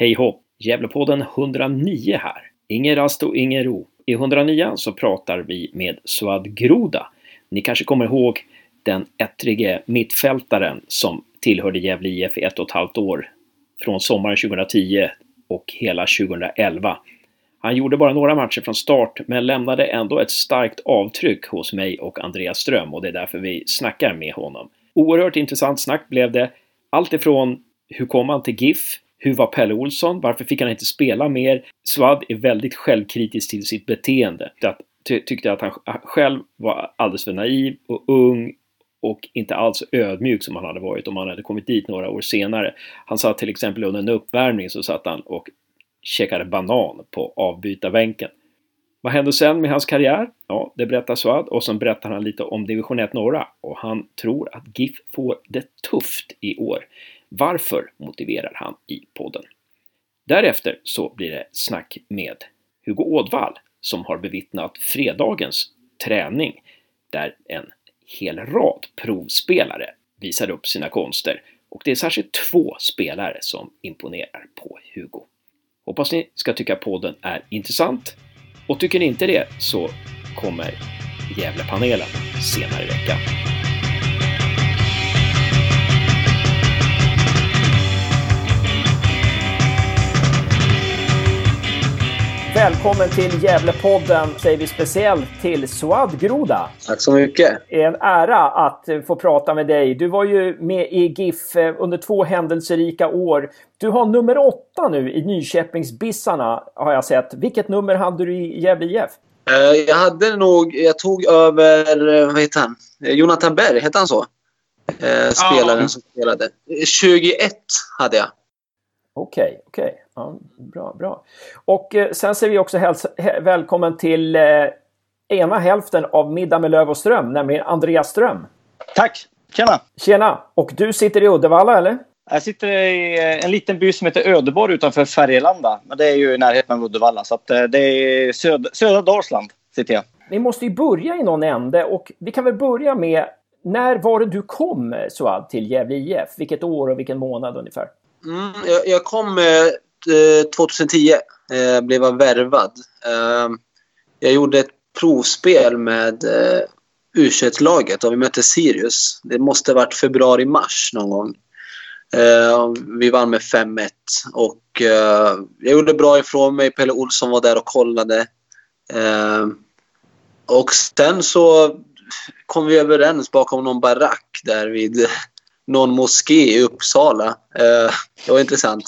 Hej hopp! Gävlepodden 109 här. Ingen rast och ingen ro. I 109 så pratar vi med Suad Groda. Ni kanske kommer ihåg den ettrige mittfältaren som tillhörde Gävle IF i ett och ett halvt år. Från sommaren 2010 och hela 2011. Han gjorde bara några matcher från start men lämnade ändå ett starkt avtryck hos mig och Andreas Ström och det är därför vi snackar med honom. Oerhört intressant snack blev det. Allt ifrån hur kom han till GIF? Hur var Pelle Olsson? Varför fick han inte spela mer? Suad är väldigt självkritisk till sitt beteende. Ty tyckte att han själv var alldeles för naiv och ung och inte alls ödmjuk som han hade varit om han hade kommit dit några år senare. Han satt till exempel under en uppvärmning så satt han och käkade banan på avbytarbänken. Vad hände sen med hans karriär? Ja, det berättar Suad och sen berättar han lite om division 1 norra och han tror att GIF får det tufft i år. Varför motiverar han i podden. Därefter så blir det snack med Hugo Ådvall som har bevittnat fredagens träning där en hel rad provspelare visar upp sina konster och det är särskilt två spelare som imponerar på Hugo. Hoppas ni ska tycka podden är intressant och tycker ni inte det så kommer Gävlepanelen senare i veckan. Välkommen till Gävlepodden säger vi speciellt till Suad Groda. Tack så mycket. Det är en ära att få prata med dig. Du var ju med i GIF eh, under två händelserika år. Du har nummer åtta nu i Nyköpingsbissarna har jag sett. Vilket nummer hade du i Gävle IF? Eh, jag hade nog, jag tog över, eh, vad heter han? Jonathan Berg, hette han så? Spelaren ja. som spelade. 21 hade jag. Okej, okay, okej. Okay. Ja, bra, bra. Och eh, sen säger vi också hälsa, välkommen till eh, ena hälften av Middag med Löv och Ström, nämligen Andreas Ström. Tack! Tjena! Tjena! Och du sitter i Uddevalla, eller? Jag sitter i eh, en liten by som heter Ödeborg utanför Färgelanda. Men det är ju i närheten av Uddevalla, så att det är söd södra Dalsland sitter jag. Vi måste ju börja i någon ände och vi kan väl börja med när var det du kom, Suad, till Gävle IF? Vilket år och vilken månad ungefär? Mm, jag, jag, kom eh, Eh, 2010. Eh, blev jag värvad. Eh, jag gjorde ett provspel med eh, u laget och vi mötte Sirius. Det måste ha varit februari-mars någon gång. Eh, vi vann med 5-1 och eh, jag gjorde bra ifrån mig. Pelle Olsson var där och kollade. Eh, och sen så kom vi överens bakom någon barack där vid någon moské i Uppsala. Eh, det var intressant.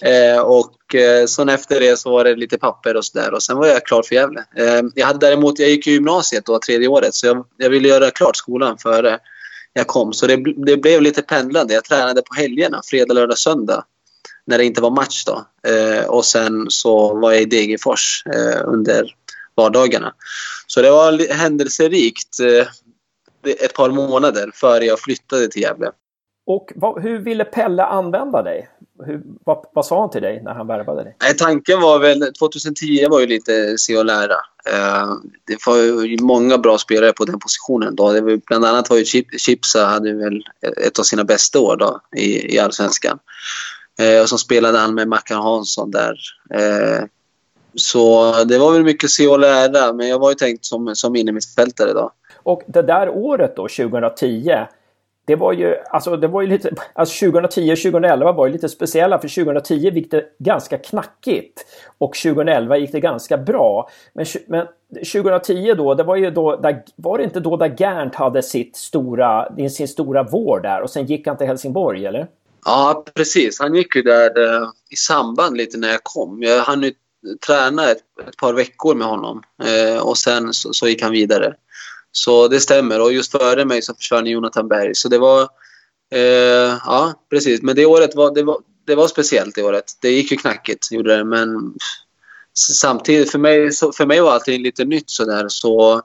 Eh, och eh, sen efter det så var det lite papper och sådär och sen var jag klar för Gävle. Eh, jag hade däremot, jag gick i gymnasiet då, tredje året, så jag, jag ville göra klart skolan före jag kom. Så det, det blev lite pendlande. Jag tränade på helgerna, fredag, lördag, söndag. När det inte var match då. Eh, och sen så var jag i Degerfors eh, under vardagarna. Så det var händelserikt eh, ett par månader före jag flyttade till Gävle. Och vad, hur ville Pelle använda dig? Hur, vad, vad, sa han till dig när han värvade dig? Nej, tanken var väl... 2010 var ju lite se och lära. Uh, det var ju många bra spelare på den positionen då. Det var, bland annat var ju Chip, Chipsa hade väl ett av sina bästa år då i, i Allsvenskan. Uh, och så spelade han med Mackan Hansson där. Uh, så det var väl mycket se och lära, men jag var ju tänkt som, som innermittfältare då. Och det där året då, 2010 det var ju, alltså det var ju lite, alltså 2010 och 2011 var ju lite speciella för 2010 gick det ganska knackigt och 2011 gick det ganska bra. Men, men 2010 då, det var ju då, där, var det inte då där Gerndt hade sitt stora, sin stora vår där och sen gick han till Helsingborg eller? Ja precis, han gick ju där eh, i samband lite när jag kom. Jag hann ju träna ett, ett par veckor med honom eh, och sen så, så gick han vidare. Så det stämmer och just före mig så försvann Jonathan Berg. Så det var... Eh, ja, precis. Men det året var, det var, det var speciellt det året. Det gick ju knackigt, gjorde det. Men samtidigt, för mig, så, för mig var allting lite nytt sådär. Så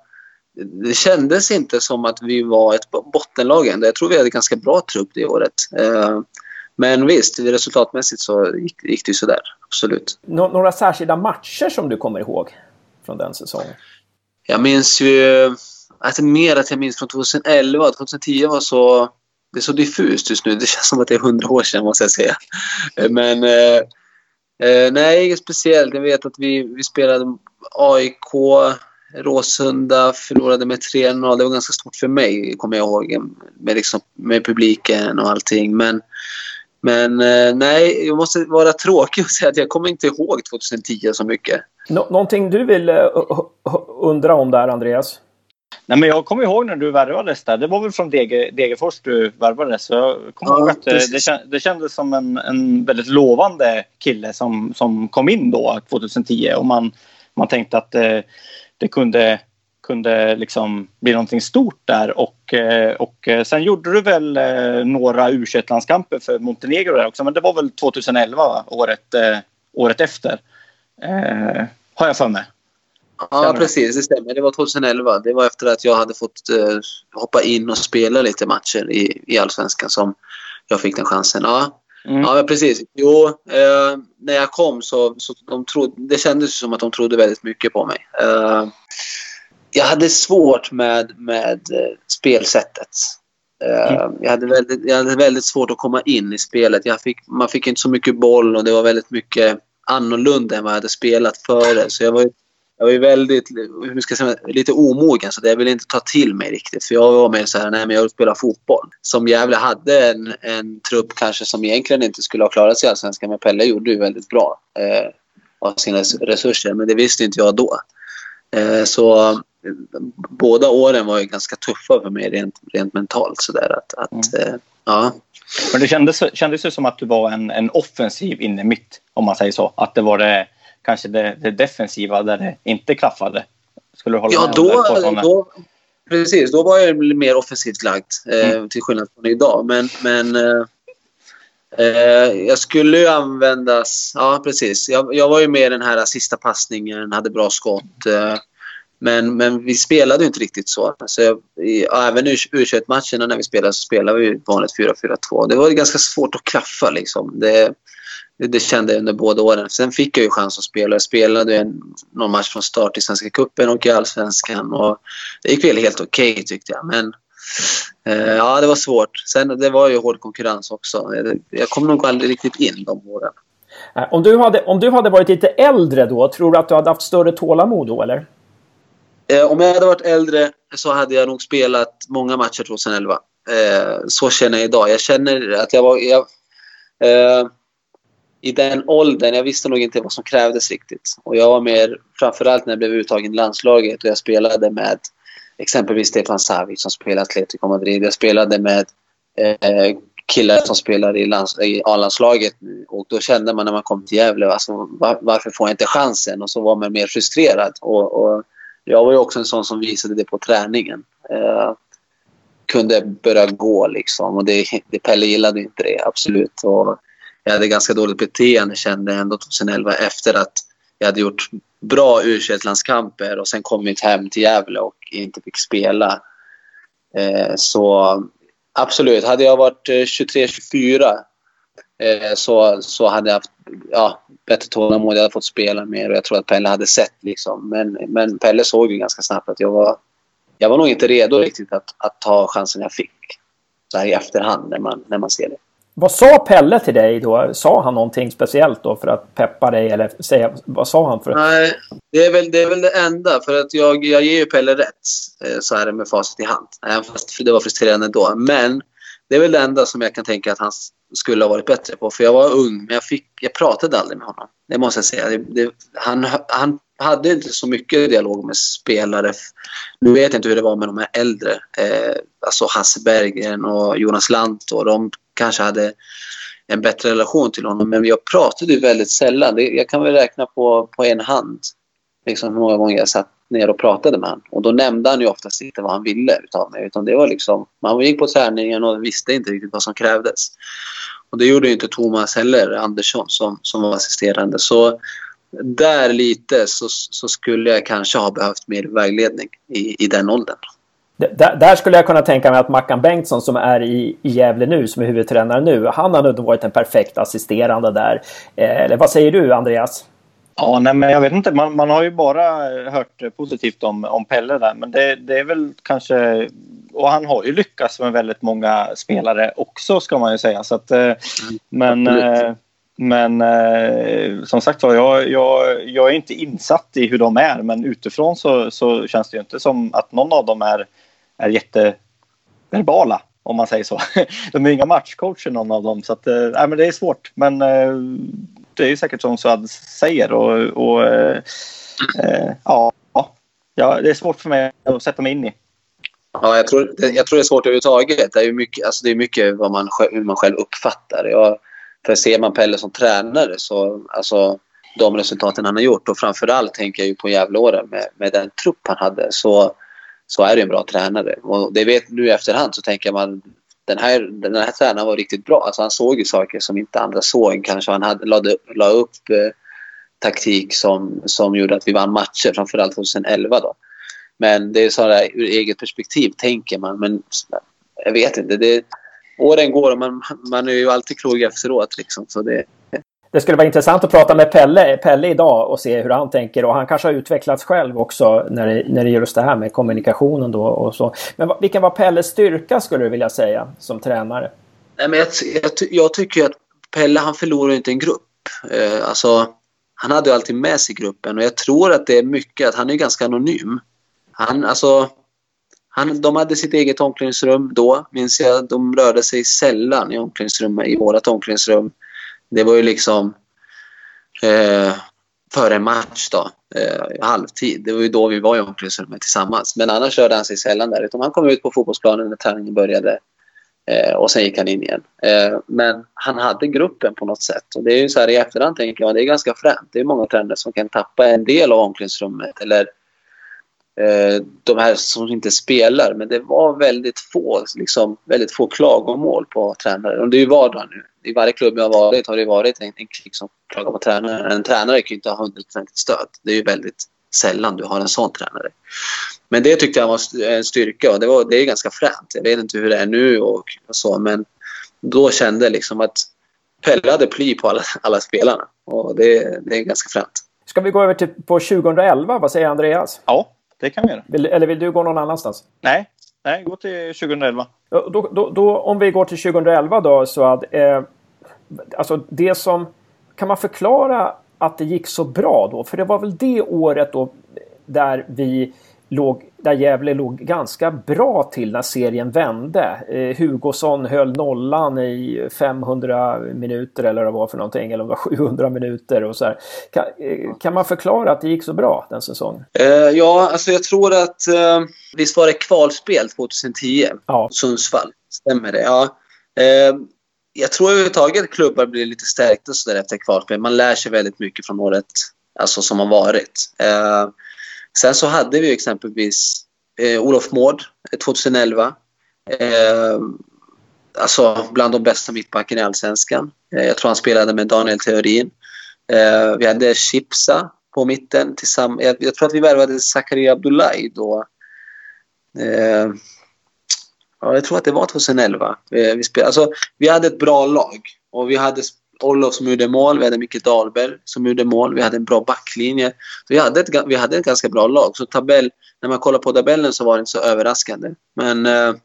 det kändes inte som att vi var ett bottenlag ändå. Jag tror vi hade ganska bra trupp det året. Eh, men visst, resultatmässigt så gick, gick det ju sådär. Absolut. Nå några särskilda matcher som du kommer ihåg från den säsongen? Jag minns ju alltså mer att jag minns från 2011. 2010 var så... Det är så diffust just nu. Det känns som att det är hundra år sedan måste jag säga. Eh, men eh, Eh, nej, inget speciellt. Jag vet att vi, vi spelade AIK, Råsunda, förlorade med 3-0. Det var ganska stort för mig, kommer jag ihåg, med, liksom, med publiken och allting. Men, men eh, nej, jag måste vara tråkig och säga att jag kommer inte ihåg 2010 så mycket. Nå någonting du vill uh, undra om där, Andreas? Nej, men jag kommer ihåg när du värvades där. Det var väl från Degerfors du värvades. Så jag kommer ja, ihåg att det, det kändes som en, en väldigt lovande kille som, som kom in då 2010. Och man, man tänkte att det, det kunde, kunde liksom bli någonting stort där. Och, och sen gjorde du väl några u landskamper för Montenegro där också. Men det var väl 2011, året, året efter. Eh, har jag för mig. Ja, precis. Det stämmer. Det var 2011. Det var efter att jag hade fått uh, hoppa in och spela lite matcher i, i Allsvenskan som jag fick den chansen. Ja, mm. ja precis. Jo, uh, när jag kom så, så de trodde, det kändes som att de trodde väldigt mycket på mig. Uh, jag hade svårt med, med spelsättet. Mm. Jag, hade väldigt, jag hade väldigt svårt att komma in i spelet. Jag fick, man fick inte så mycket boll och det var väldigt mycket annorlunda än vad jag hade spelat före. Så jag var jag var väldigt, hur ska jag säga, lite omogen så det ville inte ta till mig riktigt. För jag var mer så här, nej men jag vill spela fotboll. Som Gävle hade en, en trupp kanske som egentligen inte skulle ha klarat sig i Allsvenskan. Men Pelle gjorde ju väldigt bra eh, av sina resurser. Men det visste inte jag då. Eh, så båda åren var ju ganska tuffa för mig rent, rent mentalt. Så där, att, att mm. eh, ja. Men det kändes, kändes ju som att du var en, en offensiv inne mitt, om man säger så. Att det var det kanske det, det defensiva där det inte klaffade. Skulle du hålla ja, med då, om då, Precis, då var jag mer offensivt lagd eh, mm. till skillnad från idag. Men, men eh, eh, jag skulle ju användas... Ja, precis. Jag, jag, var ju med den här sista passningen, hade bra skott. Eh, men, men vi spelade ju inte riktigt så. så jag, i, även i U21-matcherna när vi spelade så spelade vi vanligt 4-4-2. Det var ganska svårt att klaffa liksom. Det, det kände jag under båda åren. Sen fick jag ju chans att spela. Jag spelade en, någon match från start i Svenska cupen och i Allsvenskan. Och det gick väl helt okej okay, tyckte jag. Men eh, ja, det var svårt. Sen det var ju hård konkurrens också. Jag, jag kom nog aldrig riktigt in de åren. Eh, om du, hade, om du hade varit lite äldre då, tror du att du hade haft större tålamod då eller? Eh, om jag hade varit äldre så hade jag nog spelat många matcher 2011. Eh, så känner jag idag. Jag känner att jag var... Jag, eh, i den åldern, jag visste nog inte vad som krävdes riktigt. Och jag var mer, framförallt när jag blev uttagen i landslaget och jag spelade med exempelvis Stefan Savic som spelar Atletico Madrid. Jag spelade med eh, killar som spelar i, lands, i A-landslaget och då kände man när man kom till Gävle, alltså, var, varför får jag inte chansen? Och så var man mer frustrerad. Och, och jag var ju också en sån som visade det på träningen. Eh, kunde börja gå liksom och det, det Pelle gillade inte det, absolut. Och jag hade ganska dåligt beteende kände jag ändå 2011 efter att jag hade gjort bra u landskamper och sen kommit hem till Gävle och inte fick spela. Eh, så absolut, hade jag varit eh, 23-24 eh, så, så hade jag haft ja, bättre tålamod. Jag hade fått spela mer och jag tror att Pelle hade sett. Liksom. Men, men Pelle såg ju ganska snabbt att jag var, jag var nog inte redo riktigt att, att ta chansen jag fick. Så här i efterhand när man, när man ser det. Vad sa Pelle till dig då? Sa han någonting speciellt då för att peppa dig? Eller säga, vad sa han? För... Nej, det är, väl, det är väl det enda. För att jag, jag ger ju Pelle rätt. Eh, så är det med facit i hand. Även fast det var frustrerande då. Men det är väl det enda som jag kan tänka att han skulle ha varit bättre på. För jag var ung, men jag, fick, jag pratade aldrig med honom. Det måste jag säga. Det, det, han, han hade inte så mycket dialog med spelare. Nu vet jag inte hur det var med de här äldre. Eh, alltså Hasse Berggren och Jonas Lant. Och de kanske hade en bättre relation till honom. Men jag pratade ju väldigt sällan. Jag kan väl räkna på, på en hand liksom hur många gånger jag satt ner och pratade med honom. Och då nämnde han ju oftast inte vad han ville utav mig. Utan det var liksom, man gick på träningen och visste inte riktigt vad som krävdes. Och det gjorde ju inte Thomas heller, Andersson, som, som var assisterande. Så där lite så, så skulle jag kanske ha behövt mer vägledning i, i den åldern. Där, där, skulle jag kunna tänka mig att Mackan Bengtsson som är i, i Gävle nu, som är huvudtränare nu, han har nog varit en perfekt assisterande där. Eh, eller vad säger du Andreas? Ja, nej, men jag vet inte. Man, man har ju bara hört positivt om, om Pelle där. Men det, det är väl kanske... Och han har ju lyckats med väldigt många spelare också ska man ju säga. Så att, eh, men, eh, men eh, som sagt var, jag, jag, jag är inte insatt i hur de är. Men utifrån så, så känns det ju inte som att någon av dem är, är jätteverbala. Om man säger så. De är inga matchcoacher någon av dem. Så att, äh, men det är svårt. Men äh, det är ju säkert som Suad säger. Och, och äh, ja, ja, det är svårt för mig att sätta mig in i. Ja, jag tror, jag tror det är svårt överhuvudtaget. Det är mycket, alltså det är mycket vad man, hur man själv uppfattar. Jag, för ser man Pelle som tränare så alltså de resultaten han har gjort och framförallt tänker jag ju på Gävleåren med, med den trupp han hade så, så är det en bra tränare. Och det vet nu i efterhand så tänker man den här, den här tränaren var riktigt bra. Alltså han såg ju saker som inte andra såg. Kanske han hade, lade, la upp eh, taktik som, som gjorde att vi vann matcher, framförallt 2011 då. Men det är så där, ur eget perspektiv tänker man. Men jag vet inte. Det, åren går och man, man är ju alltid klok efteråt. Liksom, så det, det skulle vara intressant att prata med Pelle, Pelle idag och se hur han tänker. Och han kanske har utvecklats själv också när det, när det gäller just det här med kommunikationen då och så. Men vilken var Pelles styrka skulle du vilja säga som tränare? Nej, men jag, jag, jag tycker att Pelle han förlorar inte en grupp. Eh, alltså, han hade alltid med sig gruppen och jag tror att det är mycket att han är ganska anonym. Han, alltså, han, de hade sitt eget omklädningsrum då, minns jag. De rörde sig sällan i omklädningsrummet, i vårt omklädningsrum. Det var ju liksom eh, före match då, eh, halvtid. Det var ju då vi var i omklädningsrummet tillsammans. Men annars rörde han sig sällan där. Utan han kom ut på fotbollsplanen när träningen började eh, och sen gick han in igen. Eh, men han hade gruppen på något sätt. Och det är ju så här i efterhand tänker jag, det är ganska fränt. Det är många tränare som kan tappa en del av omklädningsrummet eller de här som inte spelar. Men det var väldigt få, liksom, väldigt få klagomål på tränare. Och det är ju vardag nu. I varje klubb jag har varit har det varit en, en klick som klagar på tränaren. En tränare kan ju inte ha 100% stöd. Det är ju väldigt sällan du har en sån tränare. Men det tyckte jag var en styrka och det, var, det är ganska fränt. Jag vet inte hur det är nu och, och så men då kände jag liksom att Pelle hade ply på alla, alla spelarna och det, det är ganska fränt. Ska vi gå över till på 2011? Vad säger Andreas? Ja det kan vi göra. Vill, eller vill du gå någon annanstans? Nej, nej gå till 2011. Då, då, då, om vi går till 2011 då så att eh, alltså det som kan man förklara att det gick så bra då? För det var väl det året då där vi låg, där Gävle låg ganska bra till när serien vände. Eh, Hugosson höll nollan i 500 minuter eller vad det var för någonting, eller om det var 700 minuter och så här. Kan, eh, kan man förklara att det gick så bra den säsongen? Eh, ja, alltså jag tror att eh, visst var det kvalspel 2010, ja. Sundsvall? Stämmer det? Ja. Eh, jag tror överhuvudtaget att klubbar blir lite stärkta så där efter kvalspel. Man lär sig väldigt mycket från året alltså, som har varit. Sen så hade vi exempelvis eh, Olof Mård eh, 2011. Eh, alltså bland de bästa mittbackarna i Allsvenskan. Eh, jag tror han spelade med Daniel Theorin. Eh, vi hade Chipsa på mitten. Tillsamm- jag, jag tror att vi värvade Zakaria Abdullahi då. Eh, ja, jag tror att det var 2011. Eh, vi, spelade, alltså, vi hade ett bra lag och vi hade Olof som gjorde mål, vi hade Micke Dahlberg som gjorde mål, vi hade en bra backlinje. Så vi, hade ett, vi hade ett ganska bra lag. Så tabell, när man kollar på tabellen så var det inte så överraskande. Men eh,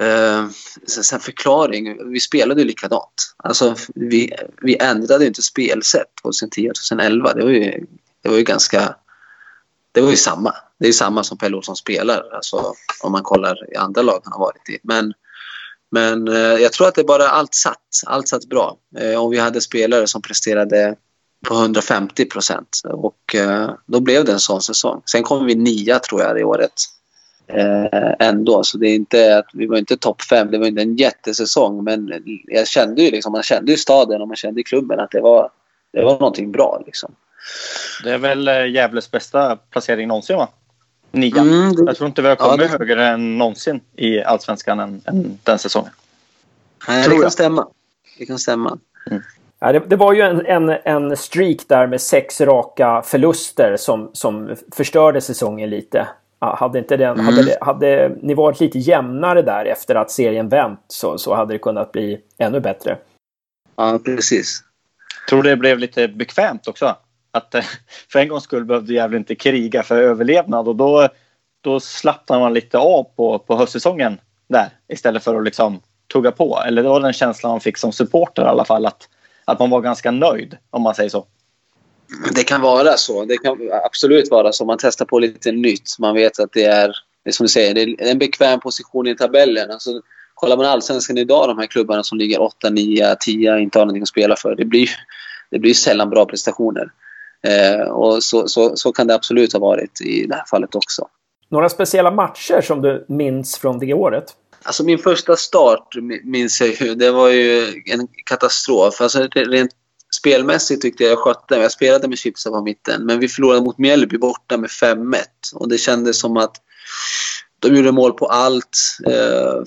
eh, sen förklaring, vi spelade ju likadant. Alltså, vi, vi ändrade inte spelsätt 2010-2011. Det var ju, det var ju ganska... Det var ju samma. Det är ju samma som Pelle Olsson spelar, alltså, om man kollar i andra lag han har varit i. Men men eh, jag tror att det bara allt satt. Allt satt bra. Eh, om vi hade spelare som presterade på 150 procent. Och eh, då blev det en sån säsong. Sen kom vi nia tror jag det året. Eh, ändå. Så det är inte att vi var inte topp fem. Det var inte en jättesäsong. Men jag kände ju liksom, man kände ju staden och man kände i klubben att det var, det var någonting bra. Liksom. Det är väl eh, Gävles bästa placering någonsin va? Nia. Mm, jag tror inte vi har kommit ja, det... högre än någonsin i Allsvenskan än, än den säsongen. Nej, tror det kan jag. stämma. Det kan stämma. Mm. Ja, det, det, var ju en, en, en streak där med sex raka förluster som, som förstörde säsongen lite. Hade, inte den, mm. hade, hade ni varit lite jämnare där efter att serien vänt så, så hade det kunnat bli ännu bättre. Ja, precis. Tror det blev lite bekvämt också att eh, för en gångs skull behövde Gävle inte kriga för överlevnad och då, då slappnade man lite av på, på höstsäsongen där istället för att liksom tugga på. Eller det var den känslan man fick som supporter i alla fall att att man var ganska nöjd, om man säger så. Det kan vara så. Det kan absolut vara så. Man testar på lite nytt. Man vet att det är, det är som du säger, det är en bekväm position i tabellen. Alltså, kollar man allsvenskan idag, de här klubbarna som ligger 8, 9, 10, inte har någonting att spela för. Det blir, det blir sällan bra prestationer. Eh, och så, så, så kan det absolut ha varit i det här fallet också. Några speciella matcher som du minns från det året? Alltså min första start minns jag ju. Det var ju en katastrof. Alltså rent spelmässigt tyckte jag jag skötte Jag spelade med Chipsa på mitten. Men vi förlorade mot Mjällby borta med 5-1. Och det kändes som att de gjorde mål på allt. Eh,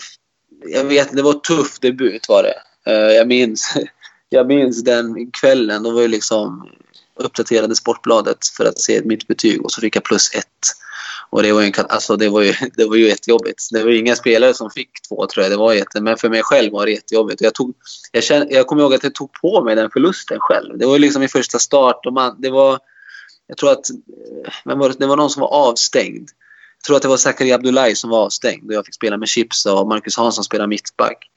jag vet, det var en tuff debut var det. Eh, jag minns, jag minns den kvällen. Då var ju liksom uppdaterade Sportbladet för att se mitt betyg och så fick jag plus ett. Och det var ju, alltså det var ju, det var ju jättejobbigt. Det var ju inga spelare som fick två tror jag. Det var jätte, men för mig själv var det jättejobbigt. Jag, tog, jag, kände, jag kommer ihåg att jag tog på mig den förlusten själv. Det var ju liksom min första start. Och man, det var, jag tror att men var det, det var någon som var avstängd. Jag tror att det var Zachary Abdullahi som var avstängd och jag fick spela med Chips och Marcus Hansson spelade mittback.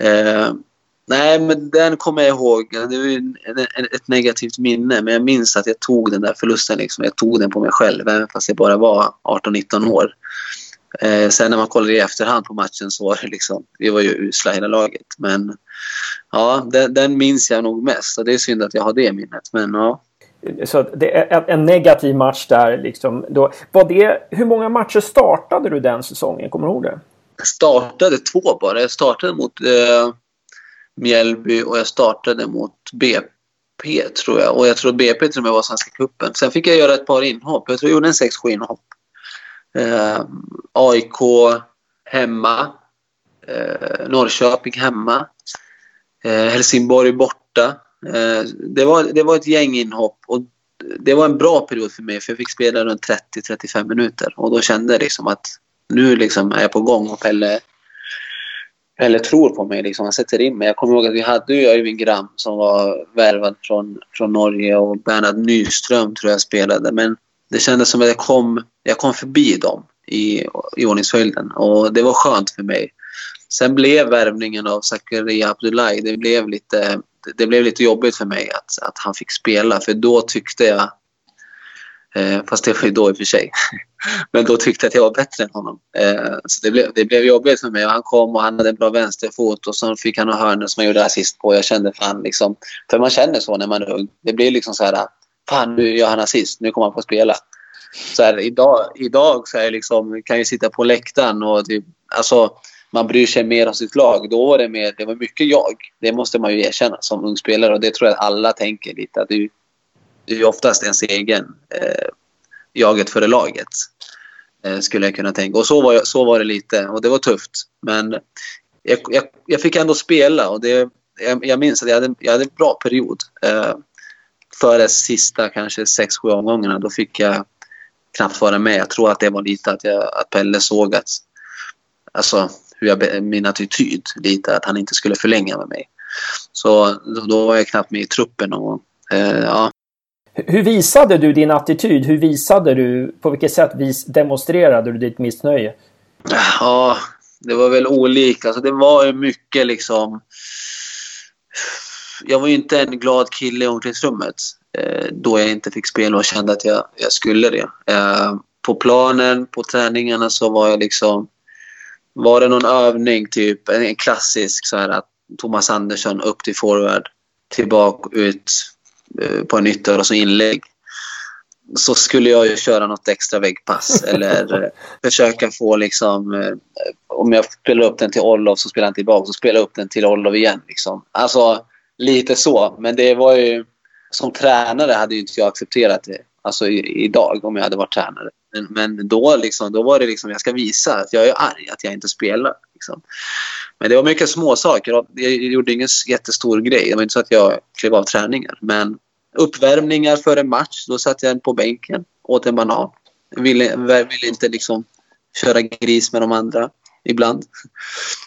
Eh, Nej, men den kommer jag ihåg. Det var ett negativt minne, men jag minns att jag tog den där förlusten. Liksom. Jag tog den på mig själv, även fast jag bara var 18-19 år. Eh, sen när man kollar i efterhand på matchen så var det liksom, vi var ju usla hela laget. Men ja, den, den minns jag nog mest och det är synd att jag har det minnet. Men ja. Så det är en negativ match där liksom. Då, var det, hur många matcher startade du den säsongen? Kommer du ihåg det? Jag startade två bara. Jag startade mot eh, Mjällby och jag startade mot BP tror jag. Och jag tror BP till och med var Svenska cupen. Sen fick jag göra ett par inhopp. Jag tror jag gjorde en 6-7 inhopp. Eh, AIK hemma. Eh, Norrköping hemma. Eh, Helsingborg borta. Eh, det, var, det var ett gäng inhopp och det var en bra period för mig för jag fick spela runt 30-35 minuter och då kände jag liksom att nu liksom är jag på gång och Pelle eller tror på mig. Liksom. Han sätter in mig. Jag kommer ihåg att vi hade ju Öyvind Gram som var värvad från, från Norge och Bernhard Nyström tror jag spelade. Men det kändes som att jag kom, jag kom förbi dem i, i ordningsföljden och det var skönt för mig. Sen blev värvningen av Zakaria Abdullahi, det blev lite, det blev lite jobbigt för mig att, att han fick spela för då tyckte jag Eh, fast det var ju då i och för sig. Men då tyckte jag att jag var bättre än honom. Eh, så det blev, det blev jobbigt för mig. Och han kom och han hade en bra vänsterfot och så fick han en hörnor som han gjorde assist på. Jag kände fan liksom... För man känner så när man är ung. Det blir liksom så här... Fan, nu gör han assist. Nu kommer han få spela. Så här, idag, idag så här, liksom, kan jag sitta på läktaren och typ, alltså, man bryr sig mer om sitt lag. Då var det, mer, det var mycket jag. Det måste man ju erkänna som ung spelare och det tror jag att alla tänker lite. Att det, det är ju oftast ens egen eh, jaget före laget. Eh, skulle jag kunna tänka. Och så var, så var det lite och det var tufft. Men jag, jag, jag fick ändå spela och det, jag, jag minns att jag hade, jag hade en bra period. Eh, före sista kanske 6-7 omgångarna då fick jag knappt vara med. Jag tror att det var lite att, jag, att Pelle såg att, alltså, hur jag, min attityd lite, att han inte skulle förlänga med mig. Så då, då var jag knappt med i truppen. Och, eh, ja, hur visade du din attityd? Hur visade du, på vilket sätt vis, demonstrerade du ditt missnöje? Ja, det var väl olika. Alltså, det var ju mycket liksom... Jag var ju inte en glad kille i omklädningsrummet eh, då jag inte fick spela och kände att jag, jag skulle det. Eh, på planen, på träningarna så var jag liksom... Var det någon övning, typ en klassisk så här att Thomas Andersson upp till forward, tillbaka ut, på en ytter och så inlägg så skulle jag ju köra något extra väggpass eller eh, försöka få liksom... Eh, om jag spelar upp den till Olof så spelar han tillbaka så spelar jag upp den till Olof igen. Liksom. Alltså lite så. Men det var ju... Som tränare hade ju inte jag accepterat det alltså, i, idag om jag hade varit tränare. Men, men då, liksom, då var det liksom jag ska visa att jag är arg att jag inte spelar. Liksom. Men det var mycket små saker. Jag gjorde ingen jättestor grej. Det var inte så att jag klev av träningar. Men uppvärmningar före match, då satt jag på bänken, åt en banan. Ville, ville inte liksom köra gris med de andra ibland.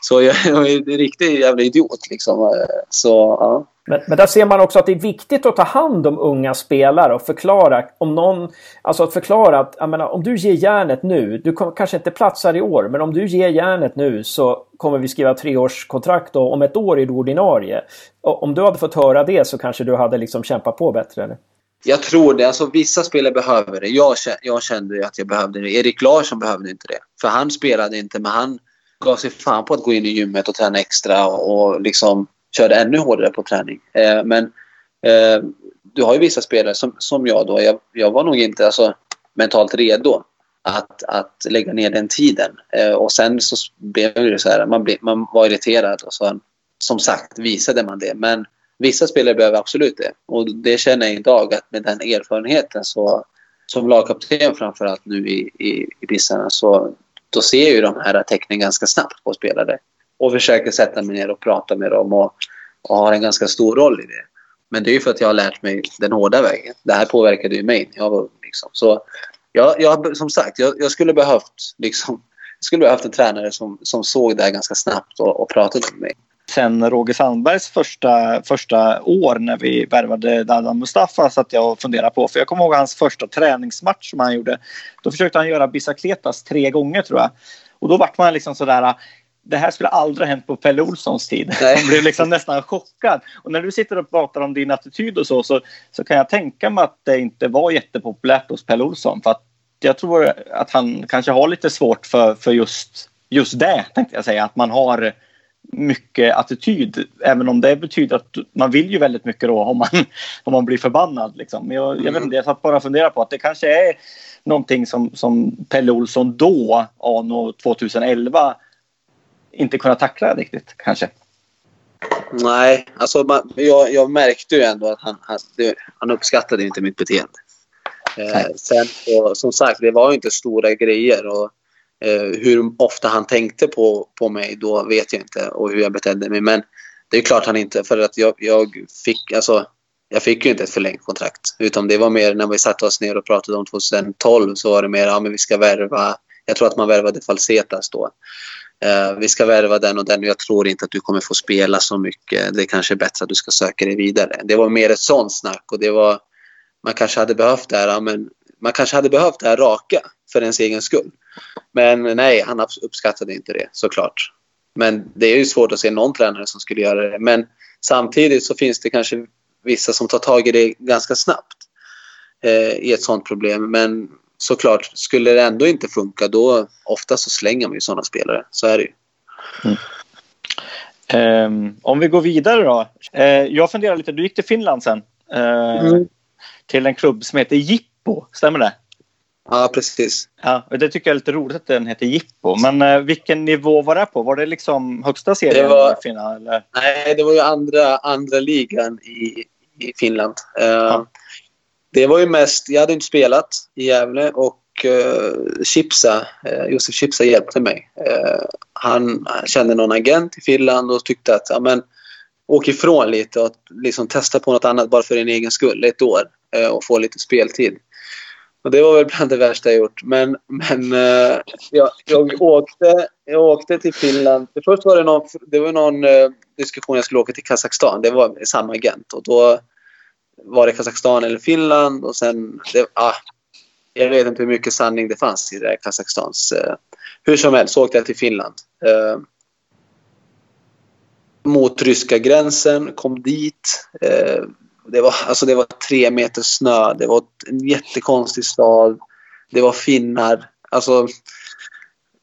Så jag, jag är en riktig jävla idiot liksom. Så, ja. Men, men där ser man också att det är viktigt att ta hand om unga spelare och förklara om någon... Alltså att förklara att menar, om du ger järnet nu, du kommer, kanske inte platsar i år, men om du ger järnet nu så kommer vi skriva treårskontrakt och om ett år är du ordinarie. Och om du hade fått höra det så kanske du hade liksom kämpat på bättre? Eller? Jag tror det. Alltså, vissa spelare behöver det. Jag, jag kände att jag behövde det. Erik Larsson behövde inte det. För han spelade inte, men han gav sig fan på att gå in i gymmet och träna extra och, liksom körde ännu hårdare på träning. Eh, men eh, du har ju vissa spelare som, som jag då. Jag, jag var nog inte alltså, mentalt redo att, att lägga ner den tiden. Eh, och sen så blev det så här, man, blev, man var irriterad och så som sagt visade man det. Men vissa spelare behöver absolut det. Och det känner jag idag att med den erfarenheten så som lagkapten framförallt nu i, i, i Bissarna så då ser jag ju de här tecknen ganska snabbt på spelare och försöker sätta mig ner och prata med dem och, och har en ganska stor roll i det. Men det är ju för att jag har lärt mig den hårda vägen. Det här påverkade ju mig jag var liksom. Så jag, jag, som sagt, jag, jag skulle behövt liksom, jag skulle behövt en tränare som, som såg det här ganska snabbt och, och pratade med mig. Sen Roger Sandbergs första, första år när vi värvade Dadan Mustafa satt jag och funderade på. För jag kommer ihåg hans första träningsmatch som han gjorde. Då försökte han göra bicicletas tre gånger tror jag. Och då vart man liksom sådär det här skulle aldrig ha hänt på Pelle Olssons tid. Man blev liksom nästan chockad. Och när du sitter och pratar om din attityd och så, så, så kan jag tänka mig att det inte var jättepopulärt hos Pelle Olsson. För att jag tror att han kanske har lite svårt för, för just, just det, tänkte jag säga. Att man har mycket attityd. Även om det betyder att man vill ju väldigt mycket då om man, om man blir förbannad. Liksom. Men jag, jag vet inte, jag satt bara och funderade på att det kanske är någonting som, som Pelle Olsson då, anno 2011, inte kunna tackla riktigt kanske. Nej, alltså man, jag, jag, märkte ju ändå att han, han, han uppskattade inte mitt beteende. Eh, sen, och, som sagt, det var ju inte stora grejer. Och, Eh, hur ofta han tänkte på, på mig då vet jag inte och hur jag betedde mig. Men det är klart han inte, för att jag, jag fick, alltså, jag fick ju inte ett förlängt kontrakt. Utan det var mer när vi satte oss ner och pratade om 2012 så var det mer, ja men vi ska värva. Jag tror att man värvade Falsetas då. Eh, vi ska värva den och den och jag tror inte att du kommer få spela så mycket. Det är kanske är bättre att du ska söka dig vidare. Det var mer ett sånt snack och det var, man kanske hade behövt det här, men man kanske hade behövt det här raka för ens egen skull. Men nej, han uppskattade inte det såklart. Men det är ju svårt att se någon tränare som skulle göra det. Men samtidigt så finns det kanske vissa som tar tag i det ganska snabbt eh, i ett sånt problem. Men såklart, skulle det ändå inte funka då ofta så slänger man ju sådana spelare. Så är det ju. Mm. Um, om vi går vidare då. Uh, jag funderar lite, du gick till Finland sen. Uh, mm. Till en klubb som heter Jippo, stämmer det? Ja, precis. Ja, det tycker jag är lite roligt att den heter Jippo. Men uh, vilken nivå var det på? Var det liksom högsta serien det var, i Finland? Eller? Nej, det var ju andra, andra ligan i, i Finland. Ja det var ju mest, jag hade inte spelat i Gävle och uh, Chipsa, uh, Josef Chipsa hjälpte mig. Uh, han kände någon agent i Finland och tyckte att ja, men, åk ifrån lite och liksom testa på något annat bara för din egen skull, ett år uh, och få lite speltid. Och det var väl bland det värsta jag gjort. Men, men uh, jag, jag, åkte, jag åkte till Finland. Först var det någon, det var någon uh, diskussion jag skulle åka till Kazakstan. Det var samma agent. Och då var det Kazakstan eller Finland och sen... Det, ah, jag vet inte hur mycket sanning det fanns i det där Kazakstans... Uh, eh, hur som helst så åkte jag till Finland. Mot ryska gränsen, kom dit. Det, var, alltså det var tre meter snö, det var en jättekonstig stad. Det var finnar. Alltså,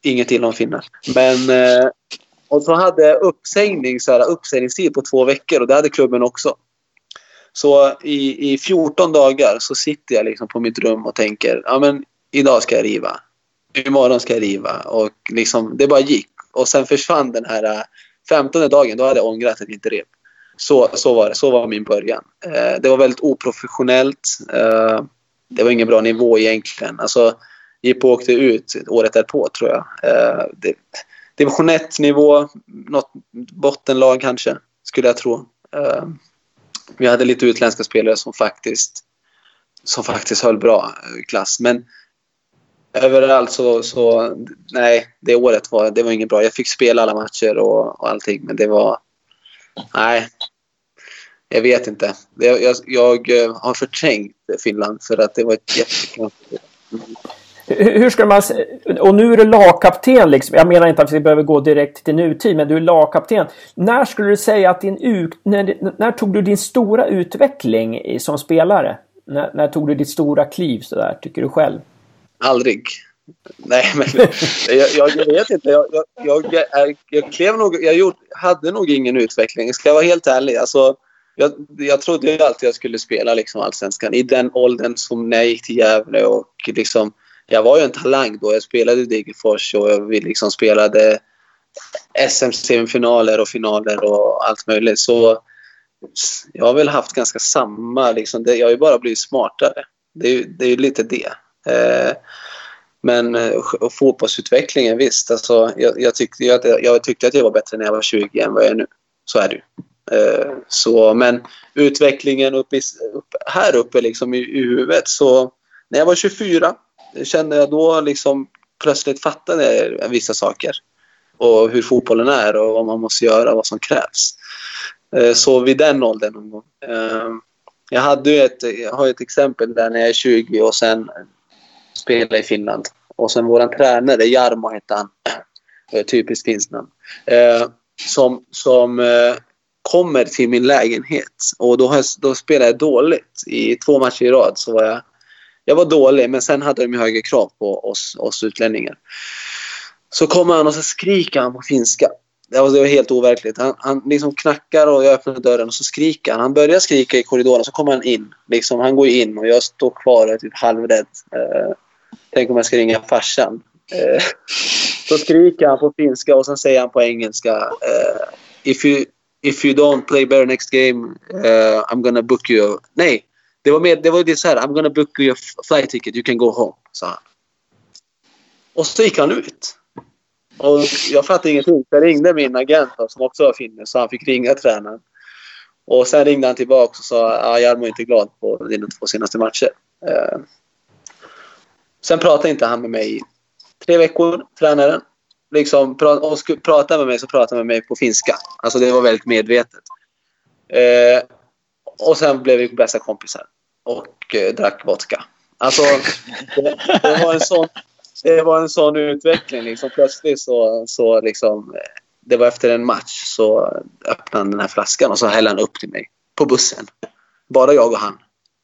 inget till om finnar. Men... Eh, och så hade uppsägning, så här, uppsägningstid på två veckor och det hade klubben också. Så i, i 14 dagar så sitter jag liksom på mitt rum och tänker ja men idag ska jag riva. Imorgon ska jag riva. Och liksom, det bara gick. Och sen försvann den här eh, 15 dagen, då hade jag ångrat att jag inte rev. Så, så var det. Så var min början. Eh, det var väldigt oprofessionellt. Eh, det var ingen bra nivå egentligen. Alltså, Jippo åkte ut året därpå tror jag. Eh, det, division 1-nivå, något bottenlag kanske, skulle jag tro. Eh, vi hade lite utländska spelare som faktiskt, som faktiskt höll bra eh, klass. Men överallt så, så, nej, det året var, det var inget bra. Jag fick spela alla matcher och, och allting, men det var, nej. Jag vet inte. Jag, jag, jag eh, har förträngt Finland för att det var ett jättekonstigt hur ska man... Och nu är du lagkapten liksom. Jag menar inte att vi behöver gå direkt till nutid, men du är lagkapten. När skulle du säga att din... När, när tog du din stora utveckling som spelare? När, när tog du ditt stora kliv sådär, tycker du själv? Aldrig. Nej, men jag, jag, vet inte. Jag, jag, jag, jag, klev nog, jag gjort, hade nog ingen utveckling. Ska jag vara helt ärlig. Alltså, jag, jag trodde ju alltid jag skulle spela liksom allsvenskan i den åldern som när jag gick till Gävle. Och liksom, jag var ju en talang då. Jag spelade i Degerfors och jag liksom spelade SM-semifinaler och finaler och allt möjligt. Så jag har väl haft ganska samma... Liksom, det, jag har ju bara blivit smartare. Det är ju det är lite det. Eh, men eh, och fotbollsutvecklingen, visst. Alltså, jag, jag, tyckte jag, jag tyckte att jag var bättre när jag var 20 än vad jag är nu. Så är det ju. Eh, så, men utvecklingen upp, i, upp här uppe liksom i, i huvudet så när jag var 24 eh, kände jag då liksom plötsligt fattade jag vissa saker. Och hur fotbollen är och vad man måste göra, vad som krävs. Eh, så vid den åldern någon gång. Jag, hade ett, jag har ett exempel där när jag är 20 och sen spelar i Finland. Och sen våran tränare, Jarmo hette han. Typiskt finskt namn. Som, som kommer till min lägenhet och då, jag, då spelade jag dåligt. I två matcher i rad så var jag... Jag var dålig, men sen hade de högre krav på oss, oss utlänningar. Så kommer han och så skriker han på finska. Det var, det var helt overkligt. Han, han liksom knackar och jag öppnar dörren och så skriker han. Han börjar skrika i korridoren så kommer han in. Liksom, han går in och jag står kvar och är typ halvrädd. Uh, tänk om jag ska ringa farsan. Uh, så skriker han på finska och sen säger han på engelska. Uh, if you if you don't play better next game, uh, I'm gonna book you. Nej, det var, med, det var det så här. I'm gonna book you a flight ticket. You can go home, sa han. Och så gick han ut. Och jag fattade ingenting. Jag ringde min agent som också var finne, så han fick ringa tränaren. Och sen ringde han tillbaka och sa att ah, Jarmo är inte glad på dina två senaste matcher. Uh, sen pratade inte han med mig i tre veckor, tränaren liksom, och skulle prata med mig så pratade med mig på finska. Alltså det var väldigt medvetet. Eh, och sen blev vi bästa kompisar och eh, drack vodka. Alltså, det, det, var en sån, det var en sån utveckling. Liksom. Plötsligt så, så liksom, det var efter en match så öppnade han den här flaskan och så hällde han upp till mig på bussen. Bara jag och han.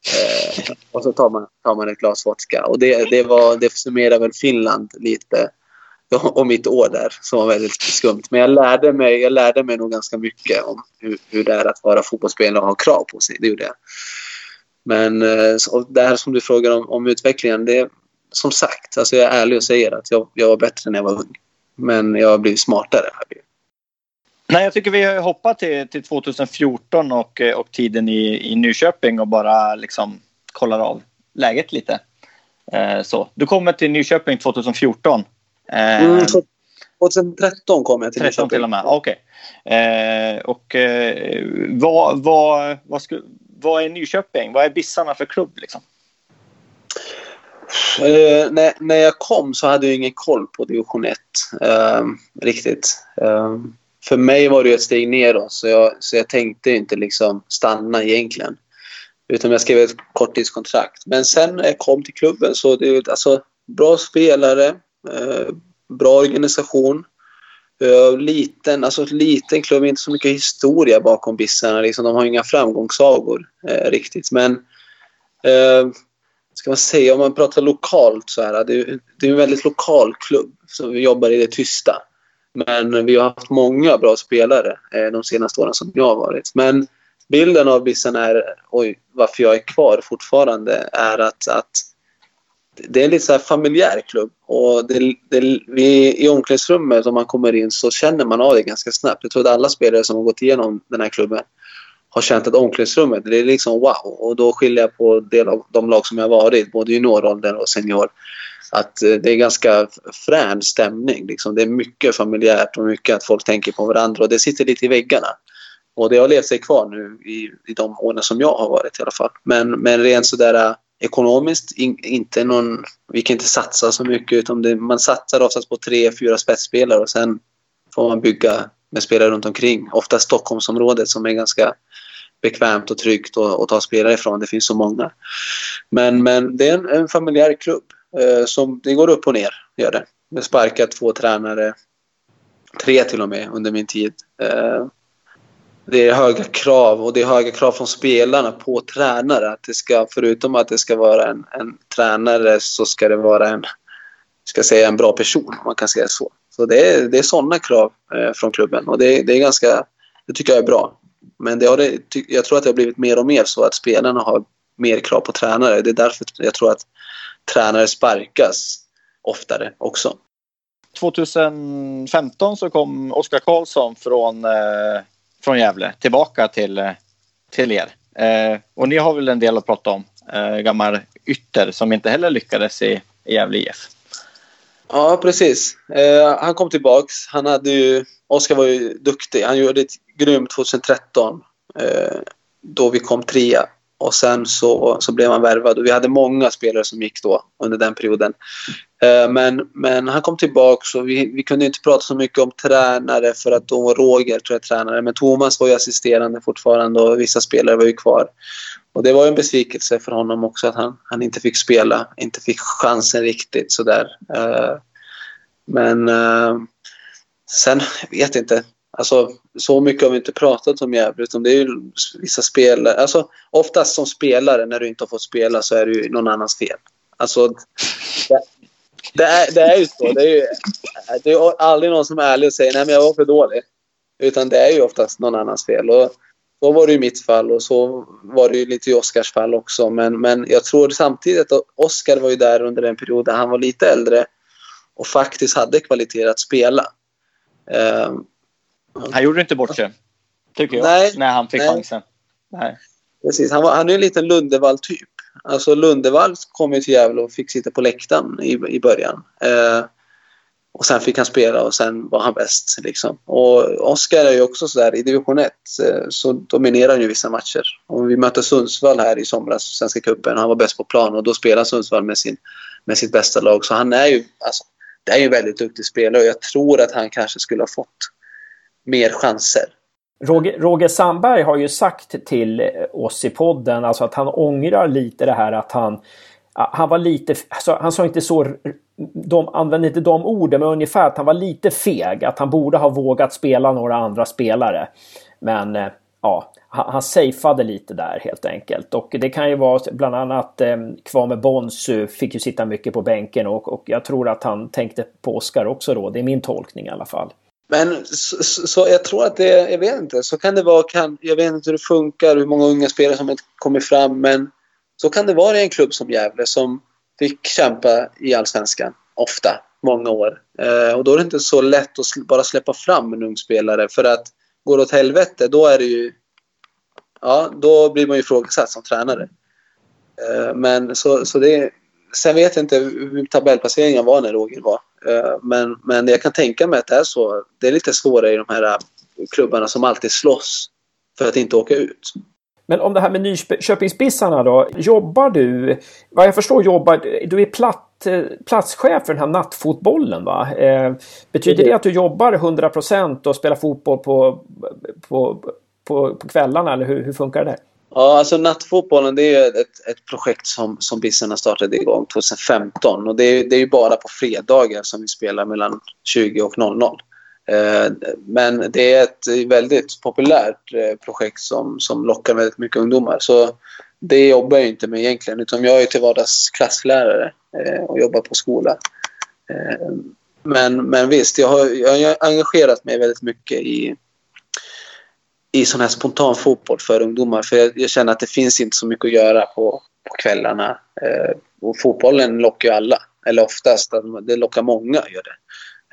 Eh, och så tar man, tar man ett glas vodka. Och det, det, var, det summerar väl Finland lite och mitt år där som var väldigt skumt. Men jag lärde mig, jag lärde mig nog ganska mycket om hur, hur det är att vara fotbollsspelare och ha krav på sig. Det gjorde jag. Men eh, det här som du frågar om, om utvecklingen, det som sagt, alltså jag är ärlig och säger att jag, jag var bättre när jag var ung. Men jag har blivit smartare. Nej, jag tycker vi hoppar till, till 2014 och, eh, och tiden i, i Nyköping och bara liksom kollar av läget lite. Eh, så. Du kommer till Nyköping 2014 Mm, 2013 kom jag till 13 till och med, okej. Okay. Eh, och eh, vad, vad, vad, sku, vad är Nyköping? Vad är Bissarna för klubb liksom? Eh, när, när jag kom så hade jag ingen koll på division 1 eh, riktigt. Eh, för mig var det ett steg neråt så jag, så jag tänkte inte liksom stanna egentligen. Utan jag skrev ett korttidskontrakt. Men sen när jag kom till klubben så det alltså bra spelare, Eh, Eh, bra organisation. Eh, liten, alltså liten klubb, inte så mycket historia bakom Bissarna. Liksom, de har inga framgångssagor eh, riktigt. Men eh, ska man säga, om man pratar lokalt så här. Det, det är en väldigt lokal klubb som jobbar i det tysta. Men vi har haft många bra spelare eh, de senaste åren som jag har varit. Men bilden av Bissarna är, oj, varför jag är kvar fortfarande, är att, att det är en lite så här familjär klubb. Och det, det, vi, I omklädningsrummet, om man kommer in, så känner man av det ganska snabbt. Jag tror att alla spelare som har gått igenom den här klubben har känt att omklädningsrummet, det är liksom wow. Och då skiljer jag på del av de lag som jag har varit, både junioråldern och senior. Att eh, det är ganska frän stämning. Liksom. Det är mycket familjärt och mycket att folk tänker på varandra och det sitter lite i väggarna. Och det har levt sig kvar nu i, i de åren som jag har varit i alla fall. Men, men rent sådär ekonomiskt. In, inte någon, vi kan inte satsa så mycket utan det, man satsar oftast på tre, fyra spetsspelare och sen får man bygga med spelare runt omkring. Ofta Stockholmsområdet som är ganska bekvämt och tryggt att ta spelare ifrån. Det finns så många. Men, men det är en, en familjär klubb. Eh, som, det går upp och ner, gör det. Jag sparkat två tränare, tre till och med, under min tid. Eh, det är höga krav och det är höga krav från spelarna på tränare. Att det ska, förutom att det ska vara en, en tränare så ska det vara en, ska säga, en bra person, om man kan säga så. Så det är, det är sådana krav eh, från klubben och det, det, är ganska, det tycker jag är bra. Men det har det, jag tror att det har blivit mer och mer så att spelarna har mer krav på tränare. Det är därför jag tror att tränare sparkas oftare också. 2015 så kom Oskar Karlsson från, eh, från Gävle tillbaka till, eh, till er. Eh, och ni har väl en del att prata om. Eh, gammal ytter som inte heller lyckades i, i Gävle IF. Ja, precis. Eh, han kom tillbaks. Han hade ju, Oskar var ju duktig. Han gjorde ett grymt 2013 eh, då vi kom trea. Och sen så, så blev han värvad och vi hade många spelare som gick då under den perioden. Eh, men, men han kom tillbaka och vi, vi kunde inte prata så mycket om tränare för att då var Roger tror jag tränare. Men Thomas var ju assisterande fortfarande och vissa spelare var ju kvar. Och det var en besvikelse för honom också att han, han inte fick spela, inte fick chansen riktigt sådär. Eh, men eh, sen, jag vet inte. Alltså, så mycket har vi inte pratat om Gävle, utan det är ju vissa spelare. Alltså, oftast som spelare, när du inte har fått spela, så är det ju någon annans fel. Alltså, det, är, det är ju så. Det är, ju, det är aldrig någon som är ärlig och säger nej men jag var för dålig. Utan det är ju oftast någon annans fel. Och så var det i mitt fall och så var det ju lite i Oskars fall också. Men, men jag tror samtidigt att Oskar var ju där under en period där han var lite äldre och faktiskt hade kvalitet att spela. Um, han gjorde inte bort sig, tycker jag, nej, när han fick nej. chansen. Nej. Precis, han, var, han är en liten Lundevall-typ. Alltså Lundevall kom ju till Gävle och fick sitta på läktaren i, i början. Eh, och sen fick han spela och sen var han bäst. Liksom. Och Oskar är ju också sådär, i division 1 eh, så dominerar han ju vissa matcher. Och vi mötte Sundsvall här i somras, Svenska cupen, och han var bäst på plan och då spelade Sundsvall med, sin, med sitt bästa lag. Så han är ju, alltså, det är ju en väldigt duktig spelare och jag tror att han kanske skulle ha fått mer chanser. Roger, Roger Sandberg har ju sagt till oss i podden alltså att han ångrar lite det här att han han var lite, alltså, han sa inte så, de använde inte de orden, men ungefär att han var lite feg. Att han borde ha vågat spela några andra spelare. Men eh, ja, han, han safeade lite där helt enkelt. Och det kan ju vara bland annat eh, Kwame Bonsu fick ju sitta mycket på bänken och, och jag tror att han tänkte på Oskar också då. Det är min tolkning i alla fall. Men så, så, jag tror att det, jag vet inte, så kan det vara, kan, jag vet inte hur det funkar, hur många unga spelare som har kommit fram, men så kan det vara i en klubb som Gävle som fick kämpa i Allsvenskan ofta, många år. Eh, och då är det inte så lätt att bara släppa fram en ung spelare för att går det åt helvete då är det ju ja, då blir man ju ifrågasatt som tränare. Eh, men så, så det Sen vet jag inte hur tabellplaceringen var när Roger var. Eh, men, men jag kan tänka mig att det är så. Det är lite svårare i de här eh, klubbarna som alltid slåss för att inte åka ut. Men om det här med Nyköpingsbissarna då. Jobbar du, vad jag förstår jobbar du är platt, eh, platschef för den här nattfotbollen va? Eh, betyder det att du jobbar 100% och spelar fotboll på, på, på, på kvällarna eller hur, hur funkar det? Ja, alltså nattfotbollen det är ett, ett projekt som, som Bissarna startade igång 2015 och det är, det är ju bara på fredagar som vi spelar mellan 20 och 00. Eh, men det är ett väldigt populärt eh, projekt som, som lockar väldigt mycket ungdomar. Så det jobbar jag inte med egentligen utan jag är till vardags klasslärare eh, och jobbar på skola. Eh, men, men visst, jag har, jag har engagerat mig väldigt mycket i, i sån här spontan fotboll för ungdomar. För jag, jag, känner att det finns inte så mycket att göra på, på kvällarna. Eh, och fotbollen lockar ju alla, eller oftast. Det lockar många, gör det.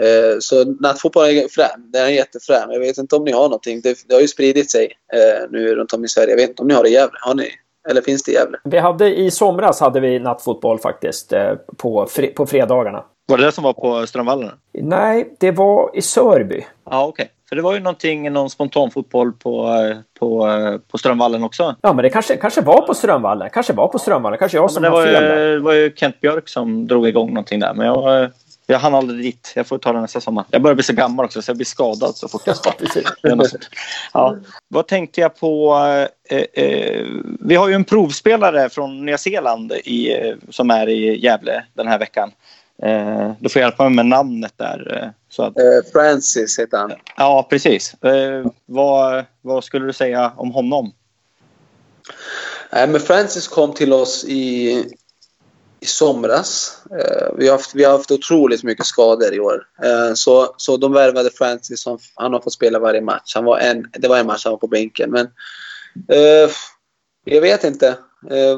Eh, så nattfotboll är främ. Den är jättefräm. Jag vet inte om ni har någonting. Det, det har ju spridit sig eh, nu runt om i Sverige. Jag vet inte om ni har det i Gävle. Har ni? Eller finns det i Gävle? Vi hade i somras hade vi nattfotboll faktiskt eh, på, på fredagarna. Var det det som var på Strömvallen? Nej, det var i Sörby. Ja, okej. För det var ju någonting, någon spontanfotboll på, på, på Strömvallen också. Ja, men det kanske, kanske var på Strömvallen. Kanske var på Strömvallen. Kanske jag som ja, har fel där. Det var ju Kent Björk som drog igång någonting där. Men jag, jag hann aldrig dit. Jag får ta det nästa sommar. Jag börjar bli så gammal också så jag blir skadad så fort jag ska. ja. Vad tänkte jag på? Eh, eh, vi har ju en provspelare från Nya Zeeland i, eh, som är i Gävle den här veckan. Eh, du får hjälpa mig med namnet där. Eh, så att... Eh, Francis heter han. Ja, precis. Eh, vad, vad skulle du säga om honom? Men Francis kom till oss i, i somras. Vi, har haft, vi har haft otroligt mycket skador i år. Så, så de värvade Francis. Som, han har fått spela varje match. Han var en, det var en match han var på bänken. Men jag vet inte.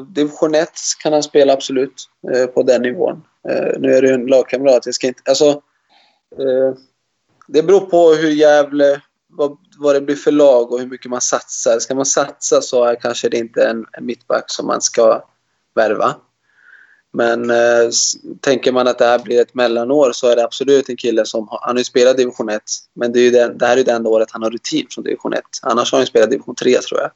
Division 1 kan han spela absolut på den nivån. Eh, nu är det en lagkamrat. Jag ska inte, alltså, eh, det beror på hur Gävle, vad, vad det blir för lag och hur mycket man satsar. Ska man satsa så är kanske det inte en, en mittback som man ska värva. Men eh, tänker man att det här blir ett mellanår så är det absolut en kille som har, han har ju spelat division 1 men det, är ju den, det här är ju det enda året han har rutin från division 1. Annars har han spelat division 3 tror jag.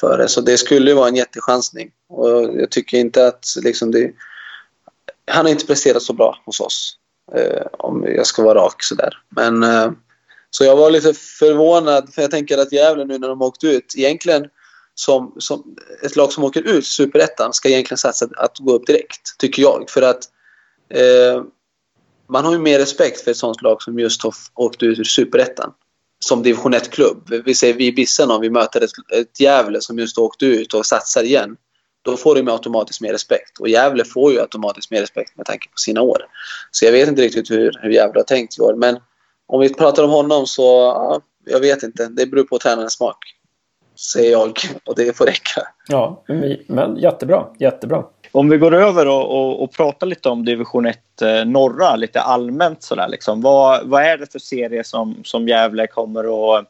För Så det skulle ju vara en jättechansning. Och jag tycker inte att liksom det, han har inte presterat så bra hos oss. Eh, om jag ska vara rak sådär. Men, eh, så jag var lite förvånad för jag tänker att Gävle nu när de åkt ut egentligen som, som ett lag som åker ut superettan ska egentligen satsa att gå upp direkt, tycker jag. För att eh, man har ju mer respekt för ett sånt lag som just har åkt ut ur superettan. Som division 1-klubb. Vi säger vi Bissen om vi möter ett, ett Gävle som just åkt ut och satsar igen. Då får de automatiskt mer respekt. Och Gävle får ju automatiskt mer respekt med tanke på sina år. Så jag vet inte riktigt hur, hur Gävle har tänkt i år. Men om vi pratar om honom så, ja, jag vet inte. Det beror på tränarens smak säger jag. Och det får räcka. Ja, men jättebra. Jättebra. Om vi går över och, och, och pratar lite om division 1 eh, norra, lite allmänt sådär. Liksom. Vad, vad är det för serie som, som Gävle kommer att,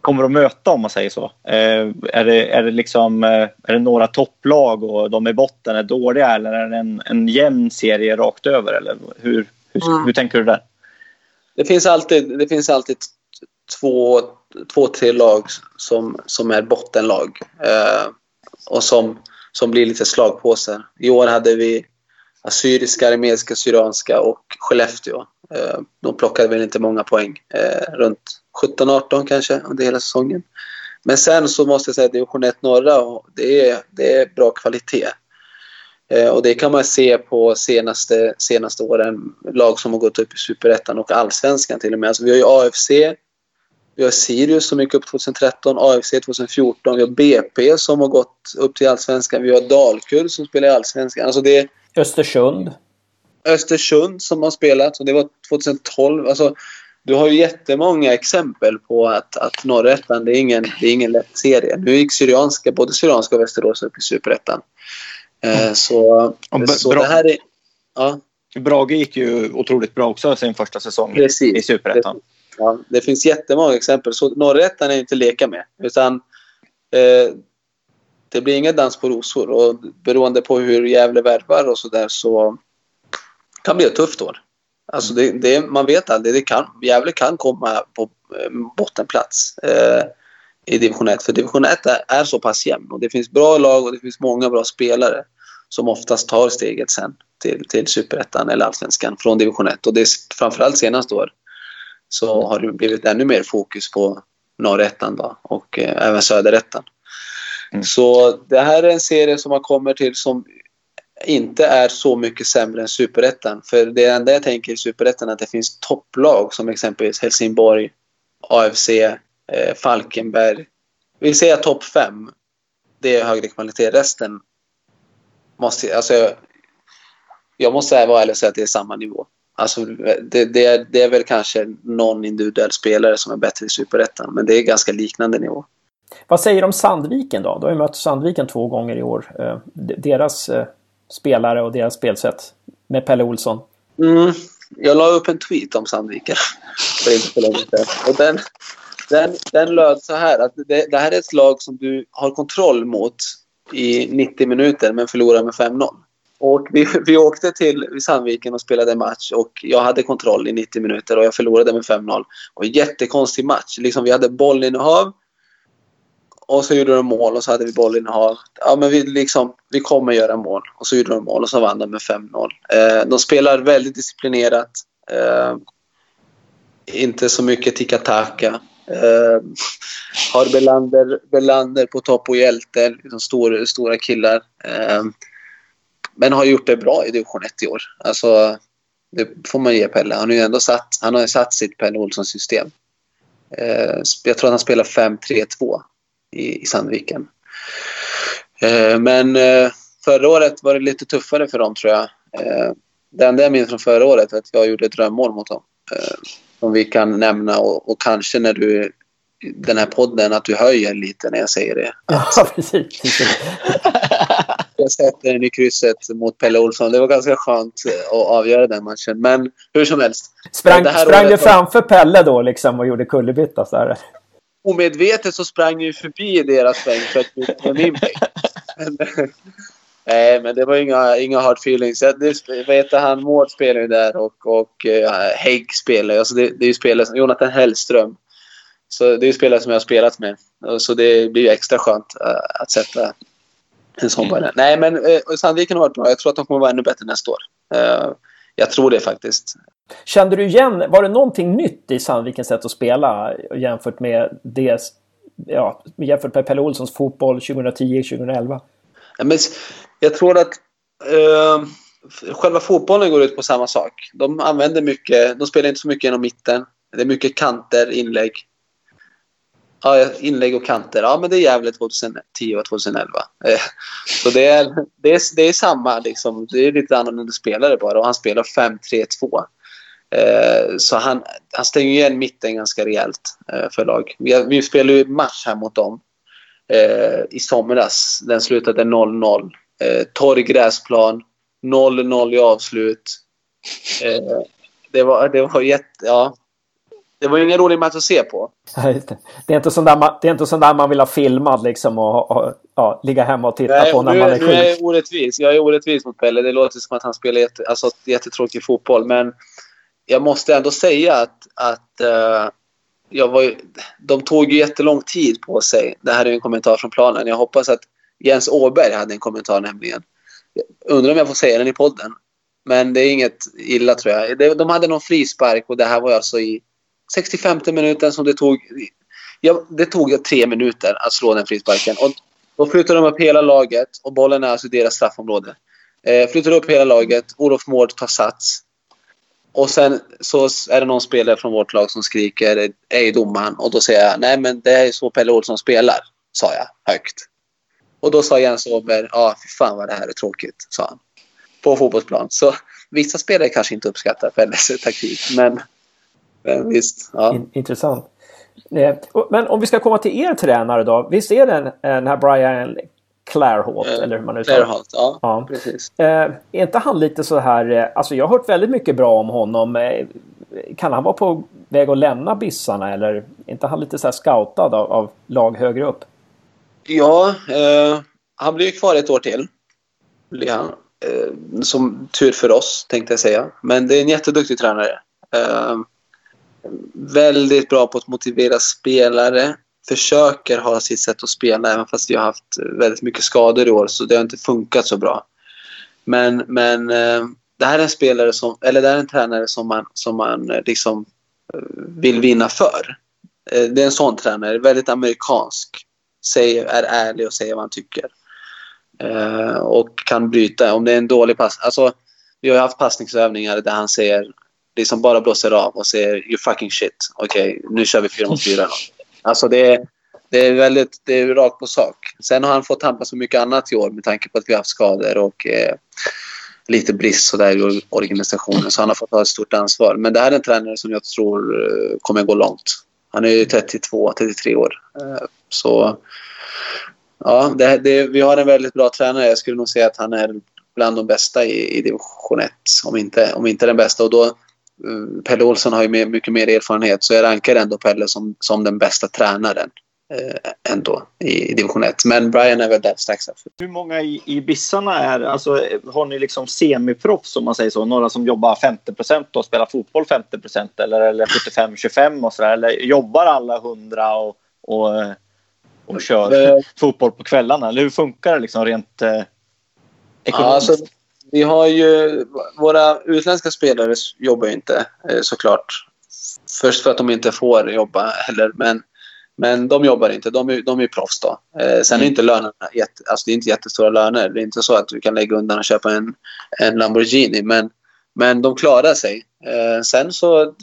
kommer att möta om man säger så? Eh, är, det, är, det liksom, eh, är det några topplag och de i botten är dåliga eller är det en, en jämn serie rakt över? Eller hur, hur, mm. hur tänker du där? Det finns alltid, det finns alltid två, två tre lag som, som är bottenlag. Eh, och som, som blir lite slagpåsar. I år hade vi Assyriska, Armeniska, Syrianska och Skellefteå. Eh, de plockade väl inte många poäng. Eh, runt 17-18 kanske under hela säsongen. Men sen så måste jag säga att division 1 norra, och det är, det är bra kvalitet. Eh, och det kan man se på senaste, senaste åren. Lag som har gått upp i superettan och allsvenskan till och med. Alltså vi har ju AFC, vi har Sirius som gick upp 2013, AFC 2014, vi har BP som har gått upp till Allsvenskan, vi har Dalkurd som spelar i Allsvenskan. Alltså det Östersund. Östersund som har spelat och det var 2012. Alltså, du har ju jättemånga exempel på att, att norrettan, det är ingen, det är ingen lätt serie. Nu gick Syrianska, både Syrianska och Västerås upp i superettan. Eh, så, så det här är... Ja. Brage gick ju otroligt bra också sin första säsong Precis. i superettan. Ja, det finns jättemånga exempel. Så norrätten är inte att leka med. Utan eh, det blir ingen dans på rosor. Och beroende på hur Gävle värvar och sådär så kan det bli ett tufft år. Alltså det, det, man vet aldrig. Det kan, Gävle kan komma på eh, bottenplats eh, i division 1. För division 1 är, är, så pass jämn. Och det finns bra lag och det finns många bra spelare som oftast tar steget sen till, till superettan eller allsvenskan från division 1. Och det är framförallt senaste år så har det blivit ännu mer fokus på norrettan då, och eh, även söderettan. Mm. Så det här är en serie som man kommer till som inte är så mycket sämre än superettan. För det enda jag tänker i superettan är att det finns topplag som exempelvis Helsingborg, AFC, eh, Falkenberg. Vi säger topp fem. Det är högre kvalitet. Resten måste... Alltså, jag, jag måste vara ärlig och säga att det är samma nivå. Alltså, det, det, är, det är väl kanske någon individuell spelare som är bättre i Superettan, men det är ganska liknande nivå. Vad säger du om Sandviken då? Du har ju mött Sandviken två gånger i år. Eh, deras eh, spelare och deras spelsätt med Pelle Olsson. Mm, jag la upp en tweet om Sandviken för inte så länge sedan. Och den, den, den löd så här att det, det här är ett lag som du har kontroll mot i 90 minuter men förlorar med 5-0. Och vi, vi åkte till Sandviken och spelade match och jag hade kontroll i 90 minuter och jag förlorade med 5-0. Och jättekonstig match. Liksom, vi hade bollinnehav och så gjorde de mål och så hade vi bollinnehav. Ja, men vi, liksom, vi kommer göra mål. Och så gjorde de mål och så vann de med 5-0. Eh, de spelar väldigt disciplinerat. Eh, inte så mycket tiki-taka. Eh, har Belander, Belander på topp och hjälte, liksom stor, stora killar. Eh, men har gjort det bra i division 1 i år. Alltså, det får man ge Pelle. Han har ju ändå satt, han har satt sitt Pelle Olsson-system. Eh, jag tror att han spelar 5-3-2 i, i Sandviken. Eh, men eh, förra året var det lite tuffare för dem tror jag. Eh, det enda jag minns från förra året är att jag gjorde ett drömmål mot dem. Som vi kan nämna och, och kanske när du den här podden att du höjer lite när jag säger det. Ja, precis. jag sätter den i krysset mot Pelle Olsson. Det var ganska skönt att avgöra den matchen. Men hur som helst. Sprang, sprang du framför Pelle då liksom och gjorde kullerbytta? Omedvetet så sprang jag förbi deras bänk för att bli min bänk. Nej, men det var inga, inga hard feelings. Jag, det, heter han? Mård spelar ju där och, och uh, Hägg spelar alltså det, det är ju spelare som Jonathan Hellström. Så det är spelare som jag har spelat med. Så det blir ju extra skönt uh, att sätta en sån mm. Nej, men uh, Sandviken har varit bra. Jag tror att de kommer vara ännu bättre nästa år. Uh, jag tror det faktiskt. Kände du igen, var det någonting nytt i Sandvikens sätt att spela jämfört med det, ja, jämfört med Pelle Olssons fotboll 2010-2011? Ja, men jag tror att uh, själva fotbollen går ut på samma sak. De använder mycket, de spelar inte så mycket genom mitten. Det är mycket kanter, inlägg. Ja, inlägg och kanter. Ja, men det är jävligt 2010 och 2011. Eh, så det är, det är, det är samma, liksom. Det är lite annorlunda spelare bara. Och han spelar 5-3-2. Eh, så han, han stänger igen mitten ganska rejält eh, för lag. Vi, vi spelade ju match här mot dem eh, i somras. Den slutade 0-0. Eh, torr gräsplan. 0-0 i avslut. Eh, det var, det var jätte... Ja, det var ingen rolig match att se på. Det är inte sån där man, det är inte sån där man vill ha filmad liksom och, och ja, ligga hemma och titta Nej, på när nu, man är sjuk. Nu är jag orättvis. Jag är orättvis mot Pelle. Det låter som att han spelar jätte, alltså, jättetråkig fotboll. Men jag måste ändå säga att, att uh, jag var, de tog ju jättelång tid på sig. Det här är en kommentar från planen. Jag hoppas att Jens Åberg hade en kommentar nämligen. Jag undrar om jag får säga den i podden. Men det är inget illa tror jag. De hade någon frispark och det här var alltså i 65 minuten som det tog. Ja, det tog tre minuter att slå den frisparken. Och då flyttar de upp hela laget och bollen är alltså i deras straffområde. Eh, flyttar upp hela laget. Olof Mård tar sats. Och sen så är det någon spelare från vårt lag som skriker Ej domaren. Och då säger jag nej men det är så Pelle Olsson spelar. Sa jag högt. Och då sa Jens Åberg ja ah, fy fan vad det här är tråkigt. Sa han. På fotbollsplan. Så vissa spelare kanske inte uppskattar Pelles taktik. Men men visst. Ja. In, intressant. Eh, men om vi ska komma till er tränare då. Visst är det den här Brian Clairholt? Eh, eller hur man Clairholt, ja, ja. Precis. Eh, är inte han lite så här... Eh, alltså jag har hört väldigt mycket bra om honom. Eh, kan han vara på väg att lämna Bissarna eller är inte han lite så här scoutad av, av lag högre upp? Ja, eh, han blir kvar ett år till. Blir han. Eh, som tur för oss, tänkte jag säga. Men det är en jätteduktig tränare. Väldigt bra på att motivera spelare. Försöker ha sitt sätt att spela även fast vi har haft väldigt mycket skador i år så det har inte funkat så bra. Men, men eh, det här är en spelare som, eller det här är en tränare som man, som man eh, liksom eh, vill vinna för. Det är en sån tränare, väldigt amerikansk. Säger, är ärlig och säger vad han tycker. och kan bryta. Om det är en dålig pass. Alltså, vi har haft passningsövningar där han säger liksom bara blåser av och säger you fucking shit. Okej, okay, nu kör vi fyra mot fyra. Alltså det är, det är väldigt det är rakt på sak. Sen har han fått tampas med mycket annat i år med tanke på att vi har haft skador och eh, lite brist så där i organisationen. Så han har fått ta ett stort ansvar. Men det här är en tränare som jag tror eh, kommer gå långt. Han är ju 32, 33 år. Eh, så ja, det, det, vi har en väldigt bra tränare. Jag skulle nog säga att han är bland de bästa i, i division 1. Om inte, om inte den bästa. Och då Pelle Olsson har ju mycket mer erfarenhet så jag rankar ändå Pelle som, som den bästa tränaren eh, ändå i, i division 1. Men Brian är väl där strax efter. Hur många i, i Bissarna är, alltså har ni liksom semiproffs om man säger så? Några som jobbar 50 procent och spelar fotboll 50 procent eller, eller 75-25 och sådär? Eller jobbar alla 100 och, och, och kör uh, fotboll på kvällarna? Eller hur funkar det liksom rent eh, ekonomiskt? Alltså, vi har ju, våra utländska spelare jobbar ju inte eh, såklart. Först för att de inte får jobba heller, men men de jobbar inte, de är, de är proffs då. Eh, sen mm. är inte lönerna jätte, alltså det är inte jättestora löner. Det är inte så att du kan lägga undan och köpa en, en Lamborghini. Men, men de klarar sig. Eh, sen så,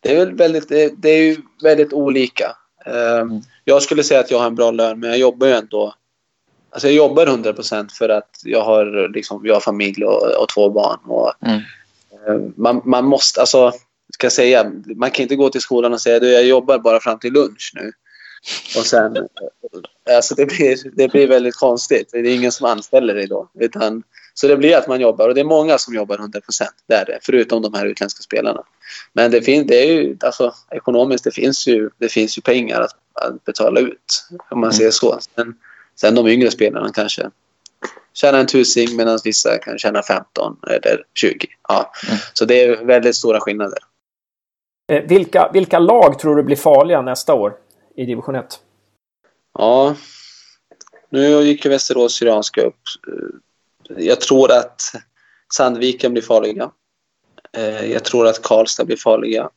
det är, väldigt, det, det är ju väldigt olika. Eh, mm. Jag skulle säga att jag har en bra lön, men jag jobbar ju ändå Alltså jag jobbar 100 för att jag har, liksom, jag har familj och, och två barn. Och, mm. eh, man, man måste, alltså, ska jag säga, man kan inte gå till skolan och säga att jag jobbar bara fram till lunch nu. Och sen, alltså det blir, det blir väldigt konstigt. Det är ingen som anställer dig då. Utan, så det blir att man jobbar och det är många som jobbar 100 procent. förutom de här utländska spelarna. Men det, finns, det är ju, alltså, ekonomiskt det finns ju, det finns ju pengar att, att betala ut. Om man säger så. Sen, sen de yngre spelarna kanske tjänar en tusing medan vissa kan tjäna 15 eller 20. Ja. Mm. Så det är väldigt stora skillnader. Eh, vilka, vilka lag tror du blir farliga nästa år? i division 1? Ja, nu gick ju Västerås Syrianska upp. Jag tror att Sandviken blir farliga. Eh, jag tror att Karlstad blir farliga.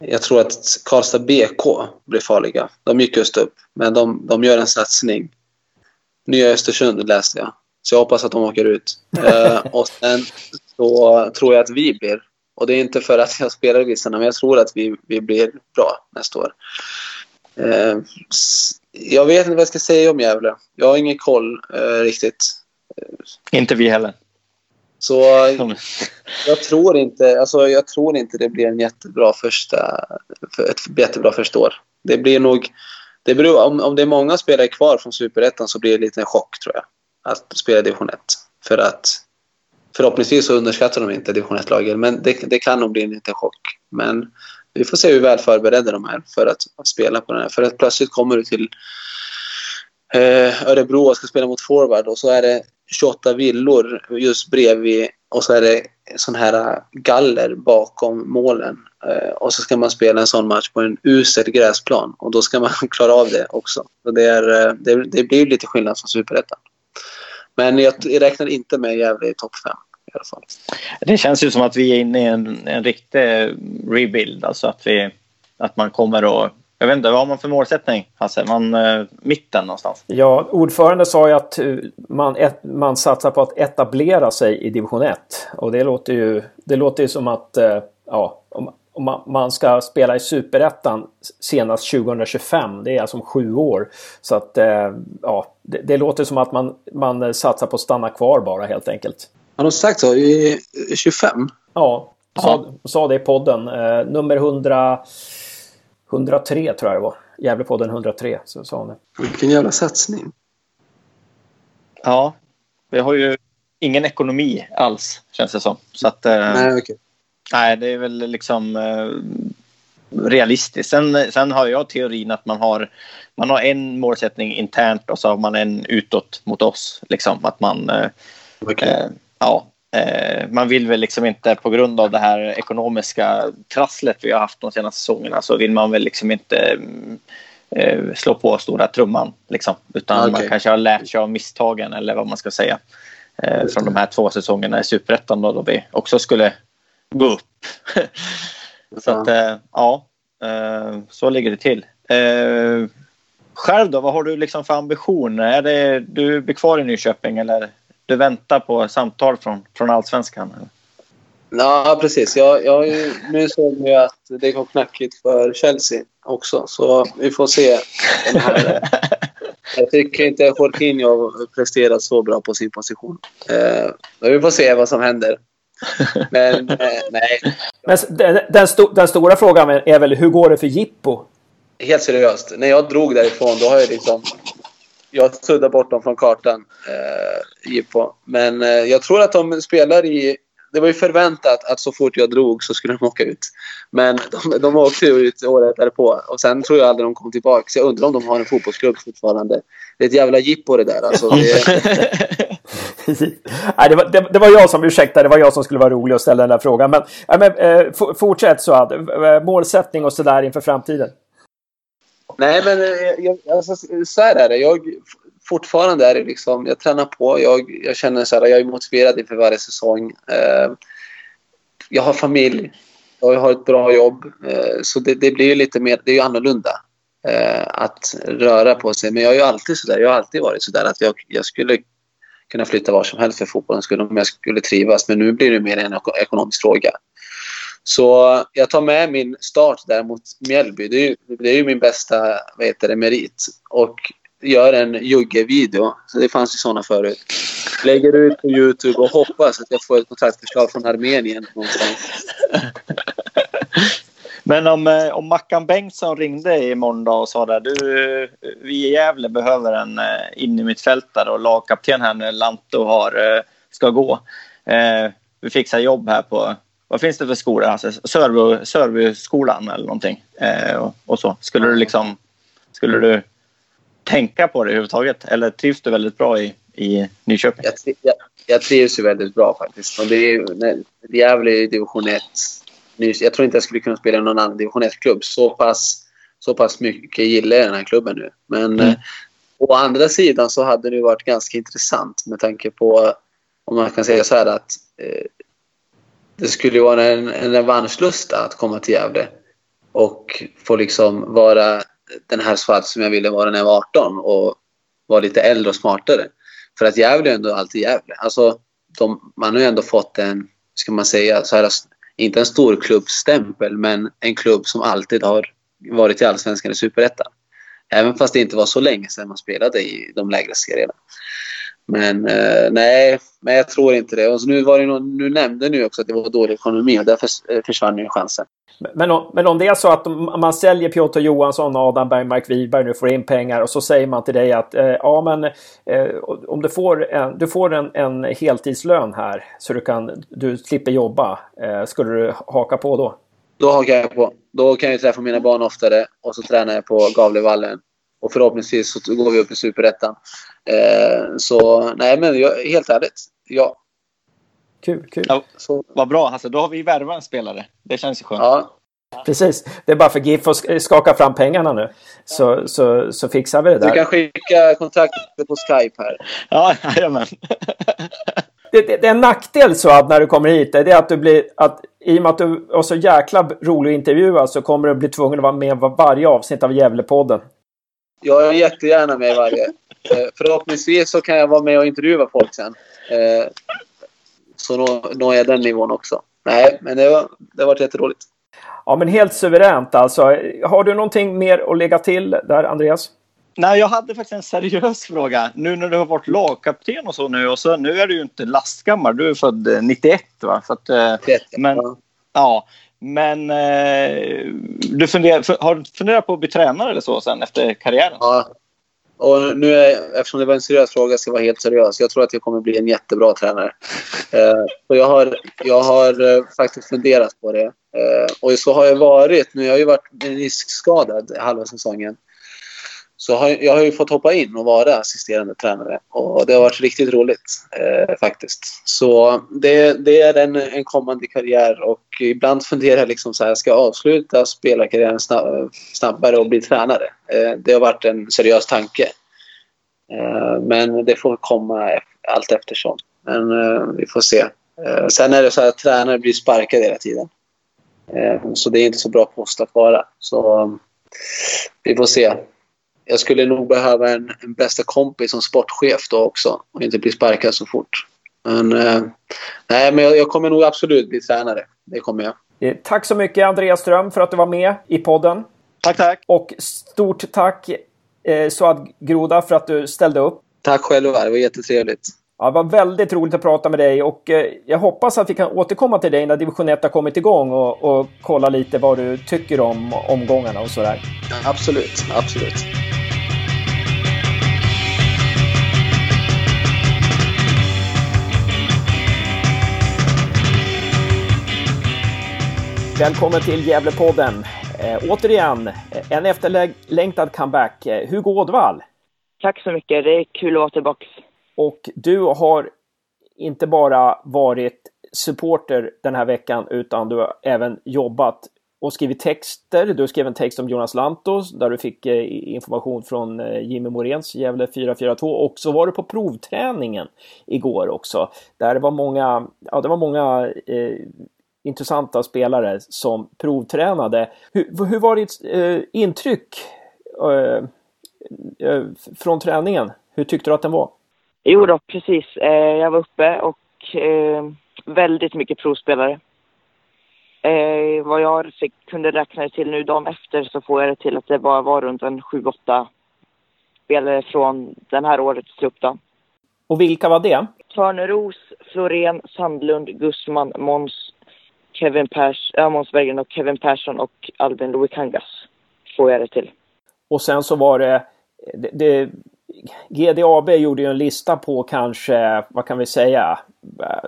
Jag tror att Karlstad BK blir farliga. De gick just upp, men de, de gör en satsning. Nya Östersund läste jag, så jag hoppas att de åker ut. Eh, och sen så tror jag att vi blir och det är inte för att jag spelar i Vissarna, men jag tror att vi, vi blir bra nästa år. Eh, jag vet inte vad jag ska säga om Gävle. Jag har ingen koll eh, riktigt. Inte vi heller. Så jag tror inte, alltså jag tror inte det blir en jättebra första, ett jättebra första år. Det blir nog, det beror, om, om det är många spelare kvar från Superettan så blir det lite en chock tror jag. Att spela division 1. För att förhoppningsvis så underskattar de inte division 1-lagen, men det, det, kan nog bli en liten chock. Men vi får se hur väl förberedda de är för att, att spela på den här. För att plötsligt kommer du till eh, Örebro och ska spela mot forward och så är det 28 villor just bredvid och så är det sån här äh, galler bakom målen. Äh, och så ska man spela en sån match på en usel gräsplan och då ska man klara av det också. Så det, är, äh, det, det blir lite skillnad från superettan. Men jag räknar inte med Gävle i topp 5 i alla fall. Det känns ju som att vi är inne i en, en riktig rebuild. Alltså att, vi, att man kommer att jag vet inte, vad har man för målsättning Hasse? Man, eh, mitten någonstans? Ja, ordförande sa ju att eh, man, ett, man satsar på att etablera sig i division 1. Och det låter ju, det låter ju som att eh, ja, om, om man, ska spela i superettan senast 2025. Det är alltså om sju år. Så att eh, ja, det, det, låter som att man, man satsar på att stanna kvar bara helt enkelt. Har de sagt så? I 25? Ja, sa, sa det i podden. Eh, nummer 100, 103 tror jag det var. Gävlepodden 103. Så sa han Vilken jävla satsning. Ja, vi har ju ingen ekonomi alls känns det som. Så att, eh, Nej, okay. Nej, det är väl liksom eh, realistiskt. Sen, sen har jag teorin att man har, man har en målsättning internt och så har man en utåt mot oss. Liksom, att man, eh, okay. eh, ja, man vill väl liksom inte på grund av det här ekonomiska trasslet vi har haft de senaste säsongerna så vill man väl liksom inte eh, slå på stora trumman. Liksom, utan okay. man kanske har lärt sig av misstagen eller vad man ska säga. Eh, från de här två säsongerna i Superettan då, då vi också skulle gå upp. så att, eh, ja, eh, så ligger det till. Eh, själv då, vad har du liksom för ambition? Är det, du blir kvar i Nyköping eller du väntar på samtal från, från allsvenskan? Eller? Ja, precis. Jag, jag, nu såg vi att det går knackigt för Chelsea också, så vi får se. jag tycker inte Jorginho presterat så bra på sin position. Eh, vi får se vad som händer. Men eh, nej. Men den, den, sto den, stora frågan är väl hur går det för Jippo? Helt seriöst. När jag drog därifrån då har jag liksom... Jag suddar bort dem från kartan, eh, Jippo. Men eh, jag tror att de spelar i det var ju förväntat att så fort jag drog så skulle de åka ut. Men de, de åkte ut året därpå och sen tror jag aldrig de kom tillbaka. Så jag undrar om de har en fotbollsklubb fortfarande. Det är ett jävla jippo det där. Alltså, det... Nej, det, var, det, det, var jag som, ursäkta, det var jag som skulle vara rolig och ställa den där frågan. Men, äh, men äh, fortsätt så att eh, målsättning och sådär inför framtiden. Nej, men eh, jag, alltså, så här är det. Jag, fortfarande är det liksom, jag tränar på. Jag, jag känner så här, jag är motiverad inför varje säsong. Eh, jag har familj och jag har ett bra jobb. Eh, så det, det, blir lite mer, det är ju annorlunda eh, att röra på sig. Men jag är ju alltid så där, jag har alltid varit så där att jag, jag skulle kunna flytta var som helst för fotbollens skull om jag skulle trivas. Men nu blir det mer en ekonomisk fråga. Så jag tar med min start där mot Mjällby. Det är ju, det är ju min bästa vad heter det, merit. Och gör en Jugge-video. Det fanns ju sådana förut. Lägger ut på Youtube och hoppas att jag får ett kontaktförslag från Armenien någonstans. Men om, eh, om Mackan Bengtsson ringde imorgon måndag och sa att du, eh, vi i Gävle behöver en eh, innermittfältare och lagkapten här när Lanto har, ska gå. Vi fixar jobb här på, vad finns det för skola? Alltså, Sörbyskolan eller någonting. Och så. Skulle du liksom, skulle du tänka på det överhuvudtaget? Eller trivs du väldigt bra i, i Nyköping? Jag, jag, jag trivs ju väldigt bra faktiskt. Och det är, Gävle är division 1. Jag tror inte jag skulle kunna spela i någon annan division 1-klubb. Så pass, så pass mycket gillar jag den här klubben nu. Men mm. eh, å andra sidan så hade det varit ganska intressant med tanke på, om man kan säga så här att eh, det skulle ju vara en, en revanschlust att komma till Gävle och få liksom vara den här svart som jag ville vara när jag var 18 och vara lite äldre och smartare. För att Gävle är ändå alltid Gävle. Alltså, de, man har ju ändå fått en, ska man säga, så här, inte en stor klubbstämpel, men en klubb som alltid har varit i Allsvenskan i Superettan. Även fast det inte var så länge sedan man spelade i de lägre serierna. Men eh, nej, men jag tror inte det. Och nu, var det någon, nu nämnde ni också att det var dålig ekonomi och därför eh, försvann ju chansen. Men om, men om det är så att man säljer Piotr Johansson, Adam Bergmark Wiberg nu får in pengar och så säger man till dig att eh, ja men eh, om du får, en, du får en, en heltidslön här så du, kan, du slipper jobba. Eh, skulle du haka på då? Då hakar jag på. Då kan jag träffa mina barn oftare och så tränar jag på Gavlevallen. Och förhoppningsvis så går vi upp i Superettan. Eh, så nej men jag, helt ärligt, ja. Kul, kul. Ja, så. Vad bra Hasse, då har vi värvat en spelare. Det känns ju skönt. Ja. Precis. Det är bara för GIF att skaka fram pengarna nu. Så, så, så fixar vi det där. Du kan skicka kontakter på Skype här. Ja, jajamän. det, det, det är en nackdel så att när du kommer hit. Det är att du blir... Att, I och med att du var så jäkla rolig att intervjua så kommer du bli tvungen att vara med varje avsnitt av Gävlepodden. Jag är jättegärna med i varje. Eh, förhoppningsvis så kan jag vara med och intervjua folk sen. Eh, så når jag den nivån också. Nej, men det, var, det har varit jätteroligt. Ja, men helt suveränt alltså. Har du någonting mer att lägga till där, Andreas? Nej, jag hade faktiskt en seriös fråga. Nu när du har varit lagkapten och så nu och så nu är du ju inte lastgammal. Du är född 91 va? Så att, 91, eh, men, ja. Men eh, du funderar, har du funderat på att bli tränare eller så sen efter karriären? Ja, och nu är, eftersom det var en seriös fråga ska jag vara helt seriös. Jag tror att jag kommer bli en jättebra tränare. Eh, och jag har, jag har eh, faktiskt funderat på det. Eh, och så har jag varit. Nu jag har ju varit meniskskadad halva säsongen. Så har, jag har ju fått hoppa in och vara assisterande tränare. Och det har varit riktigt roligt eh, faktiskt. Så det, det är en, en kommande karriär och ibland funderar jag liksom så här, ska jag avsluta spelarkarriären snabbare och bli tränare? Eh, det har varit en seriös tanke. Eh, men det får komma allt eftersom. Men eh, vi får se. Eh, sen är det så här att tränare blir sparkade hela tiden. Eh, så det är inte så bra post att vara. Så vi får se jag skulle nog behöva en, en bästa kompis som sportchef då också och inte bli sparkad så fort. Men, eh, nej, men jag, jag, kommer nog absolut bli tränare. Det kommer jag. Eh, tack så mycket Andreas Ström för att du var med i podden. Tack, tack. Och stort tack eh, Suad Groda för att du ställde upp. Tack själva, det var jättetrevligt. Ja, det var väldigt roligt att prata med dig och eh, jag hoppas att vi kan återkomma till dig när division 1 har kommit igång och, och kolla lite vad du tycker om omgångarna och sådär. Absolut, absolut. Välkommen till Gävlepodden. Eh, återigen, eh, en efterlängtad comeback. Eh, Hugo Ådvall. Tack så mycket. Det är kul att vara tillbaka. Och du har inte bara varit supporter den här veckan utan du har även jobbat och skrivit texter. Du skrev en text om Jonas Lantos där du fick eh, information från Jimmy Morens Gävle 442 och så var du på provträningen igår också. Där det var många, ja, det var många eh, intressanta spelare som provtränade. Hur, hur var ditt eh, intryck eh, eh, från träningen? Hur tyckte du att den var? Jo då, precis. jag var uppe och väldigt mycket provspelare. Eh, vad jag fick, kunde räkna det till nu dagen efter så får jag det till att det bara var runt en 7-8 spelare från den här årets trupp då. Och vilka var det? Törneros, Florén, Sandlund, Gusman, Måns, Kevin Pers, äh, Måns Berggren och Kevin Persson och Albin Luikangas får jag det till. Och sen så var det, det, det GDAB gjorde ju en lista på kanske, vad kan vi säga,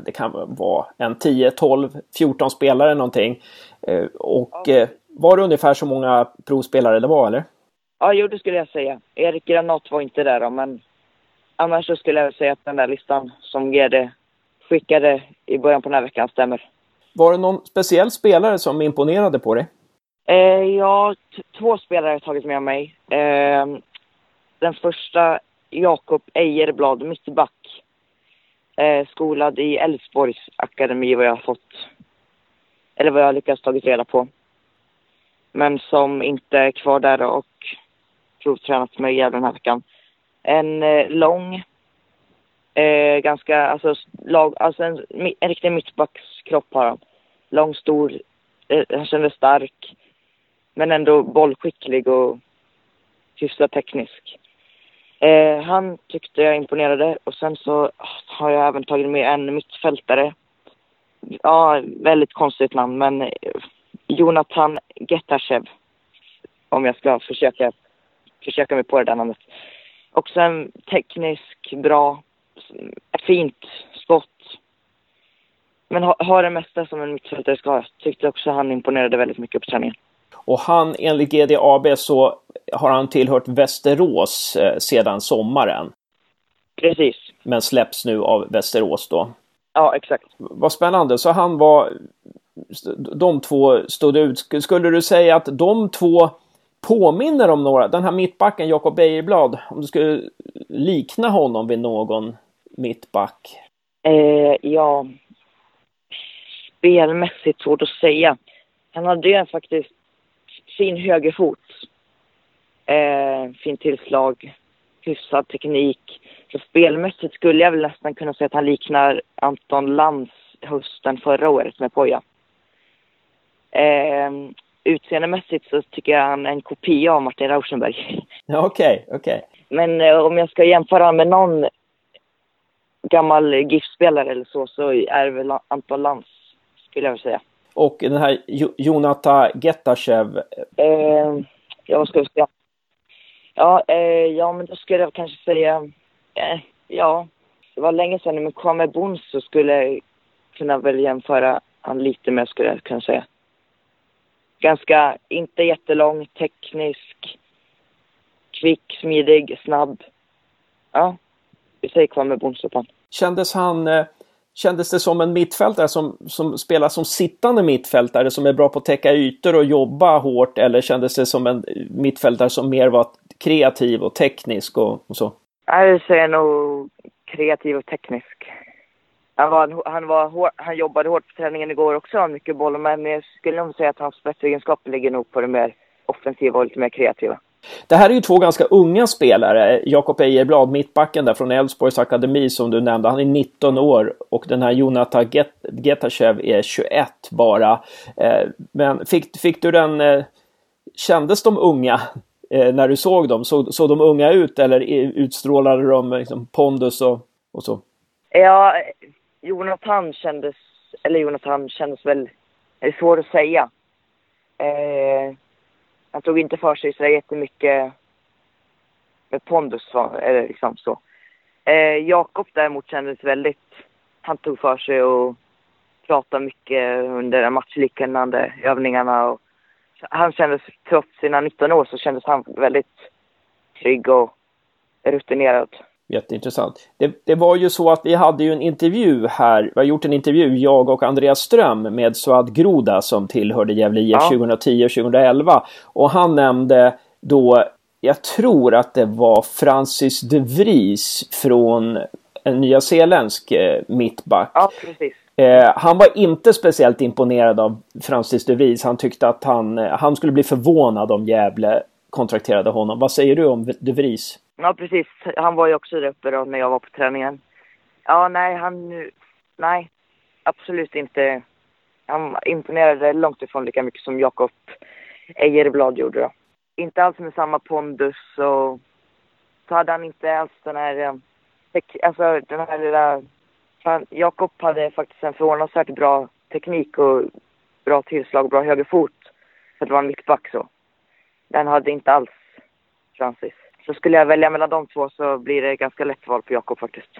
det kan vara en 10, 12, 14 spelare någonting. Eh, och ja. Eh, var det ungefär så många provspelare det var eller? Ja, jo det skulle jag säga. Erik Granat var inte där då, men annars så skulle jag säga att den där listan som GD skickade i början på den här veckan stämmer. Var det någon speciell spelare som imponerade på dig? Eh, ja, två spelare har jag tagit med mig. Eh, den första, Jakob Ejerblad, mittback. Eh, skolad i Älvsborgs akademi vad jag har fått, eller vad jag har lyckats tagit reda på. Men som inte är kvar där och provtränat med Gävle den här veckan. En eh, lång, eh, ganska, alltså, lag, alltså en, en riktig mittbackskropp har han. Lång, stor, eh, han kändes stark. Men ändå bollskicklig och hyfsat teknisk. Eh, han tyckte jag imponerade och sen så ah, har jag även tagit med en mittfältare. Ja, väldigt konstigt namn men eh, Jonathan Getashev. Om jag ska försöka, försöka mig på det där namnet. Också en teknisk, bra, fint skott. Men har ha det mesta som en mittfältare ska ha. Tyckte också han imponerade väldigt mycket på träningen. Och han, enligt GDAB, så har han tillhört Västerås eh, sedan sommaren. Precis. Men släpps nu av Västerås då. Ja, exakt. Vad spännande. Så han var... De två stod ut. Skulle du säga att de två påminner om några? Den här mittbacken, Jakob Bejerblad, om du skulle likna honom vid någon mittback? Eh, ja, spelmässigt svårt att säga. Han hade ju faktiskt fin högerfot. Eh, fint tillslag, hyfsad teknik. Så spelmässigt skulle jag väl nästan kunna säga att han liknar Anton Lantz hösten förra året med Poja. Eh, utseendemässigt så tycker jag han är en kopia av Martin Rauschenberg. Okej, okay, okej. Okay. Men eh, om jag ska jämföra med någon gammal GIF-spelare eller så, så är det väl Anton Lantz, skulle jag säga. Och den här Jonata Getashev? Eh, ja, vad ska jag säga? Ja, eh, ja, men då skulle jag kanske säga... Eh, ja, det var länge sedan, men Kwame Bons så skulle jag kunna väl jämföra han lite med, skulle jag kunna säga. Ganska, inte jättelång, teknisk, kvick, smidig, snabb. Ja, vi säger Kwame Bons på han. Kändes han eh, Kändes det som en mittfältare som, som spelar som sittande mittfältare som är bra på att täcka ytor och jobba hårt eller kändes det som en mittfältare som mer var kreativ och teknisk och, och så? Jag säger nog kreativ och teknisk. Han, var, han, var hår, han jobbade hårt på träningen igår också, han mycket boll, men jag skulle nog säga att hans spetsegenskaper ligger nog på det mer offensiva och lite mer kreativa. Det här är ju två ganska unga spelare. Jakob Ejerblad, mittbacken där från Elfsborgs akademi som du nämnde, han är 19 år och den här Jonathan Get Getashev är 21 bara. Eh, men fick, fick du den... Eh, kändes de unga eh, när du såg dem? Såg, såg de unga ut eller utstrålade de liksom pondus och, och så? Ja, Jonathan kändes... Eller Jonathan kändes väl... Det är svårt att säga. Eh, han tog inte för sig så jättemycket med pondus, eller liksom så. Eh, Jakob däremot kändes väldigt... Han tog för sig och pratade mycket under matchliknande övningarna. Och han kändes, trots sina 19 år, så kändes han väldigt trygg och rutinerad. Jätteintressant. Det, det, var ju så att vi hade ju en intervju här, vi har gjort en intervju, jag och Andreas Ström med Suad Groda som tillhörde Gävle IF ja. 2010 och 2011. Och han nämnde då, jag tror att det var Francis de Vries från en nyzeeländsk eh, mittback. Ja, precis. Eh, han var inte speciellt imponerad av Francis de Vries. Han tyckte att han, eh, han skulle bli förvånad om Gävle kontrakterade honom. Vad säger du om de Vries? Ja, precis. Han var ju också där uppe då när jag var på träningen. Ja, nej, han... Nej, absolut inte. Han imponerade långt ifrån lika mycket som Jakob Ejerblad gjorde då. Inte alls med samma pondus och så hade han inte alls den här... Eh, alltså den här lilla... Jakob hade faktiskt en förvånansvärt bra teknik och bra tillslag, och bra högerfot. För att vara en mittback så. Den hade inte alls Francis. Så skulle jag välja mellan de två så blir det ganska lätt val på Jakob faktiskt.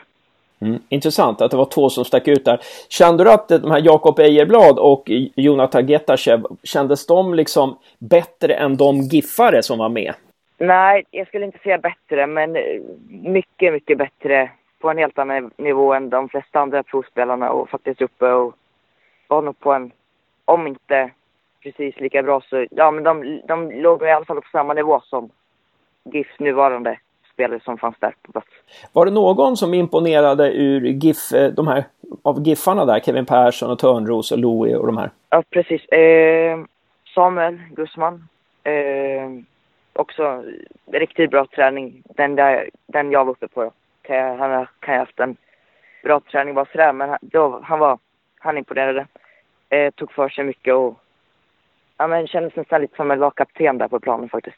Mm, intressant att det var två som stack ut där. Kände du att de här Jakob Ejerblad och Jonathan Getachev, kändes de liksom bättre än de giffare som var med? Nej, jag skulle inte säga bättre, men mycket, mycket bättre på en helt annan nivå än de flesta andra provspelarna och faktiskt uppe och var nog på en, om inte precis lika bra så, ja men de, de låg i alla fall på samma nivå som GIFs nuvarande spelare som fanns där på plats. Var det någon som imponerade ur GIF, eh, de här, av GIFarna där? Kevin Persson och Törnros och Louie och de här? Ja, precis. Eh, Samuel Gussman. Eh, också riktigt bra träning. Den, där, den jag var uppe på. Kan jag, han kan jag haft en bra träning bara sådär, men han, då, han var, han imponerade. Eh, tog för sig mycket och ja, men kändes nästan lite som en lagkapten där på planen faktiskt.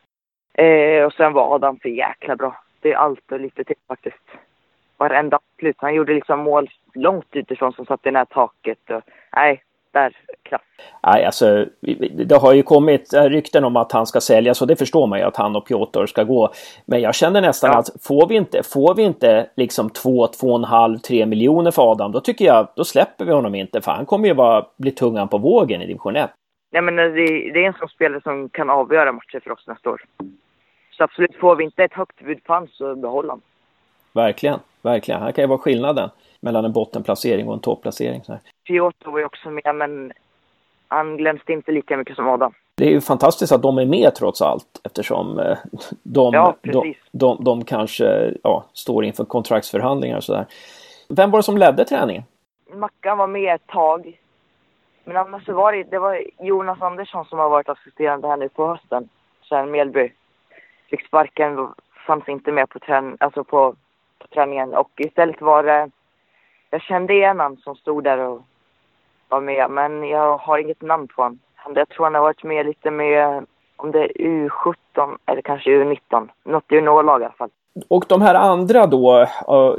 Eh, och sen var Adam för jäkla bra. Det är allt och lite till faktiskt. Varenda slut. Han gjorde liksom mål långt utifrån som satt i det här taket. Och, nej, där, klass. Nej, alltså det har ju kommit rykten om att han ska säljas och det förstår man ju att han och Piotr ska gå. Men jag känner nästan ja. att får vi inte, får vi inte liksom 2, 2,5, 3 miljoner för Adam, då tycker jag, då släpper vi honom inte för han kommer ju bara bli tungan på vågen i division 1. Nej men det, det är en sån spelare som kan avgöra matcher för oss nästa år. Så absolut, får vi inte ett högt bud på honom så behåll honom. Verkligen, verkligen. Han kan ju vara skillnaden mellan en bottenplacering och en topplacering. Piotr var ju också med, men han glänste inte lika mycket som Adam. Det är ju fantastiskt att de är med trots allt eftersom eh, de, ja, de, de, de, kanske ja, står inför kontraktsförhandlingar och sådär. Vem var det som ledde träningen? Mackan var med ett tag. Men annars så var det, det var Jonas Andersson som har varit assisterande här nu på hösten. Sen Mjällby fick sparken, fanns inte med på, trän alltså på, på träningen. Och istället var det, jag kände igen han som stod där och var med. Men jag har inget namn på honom. Jag tror han har varit med lite med, om det är U17 eller kanske U19. Något juniorlag i alla fall. Och de här andra då,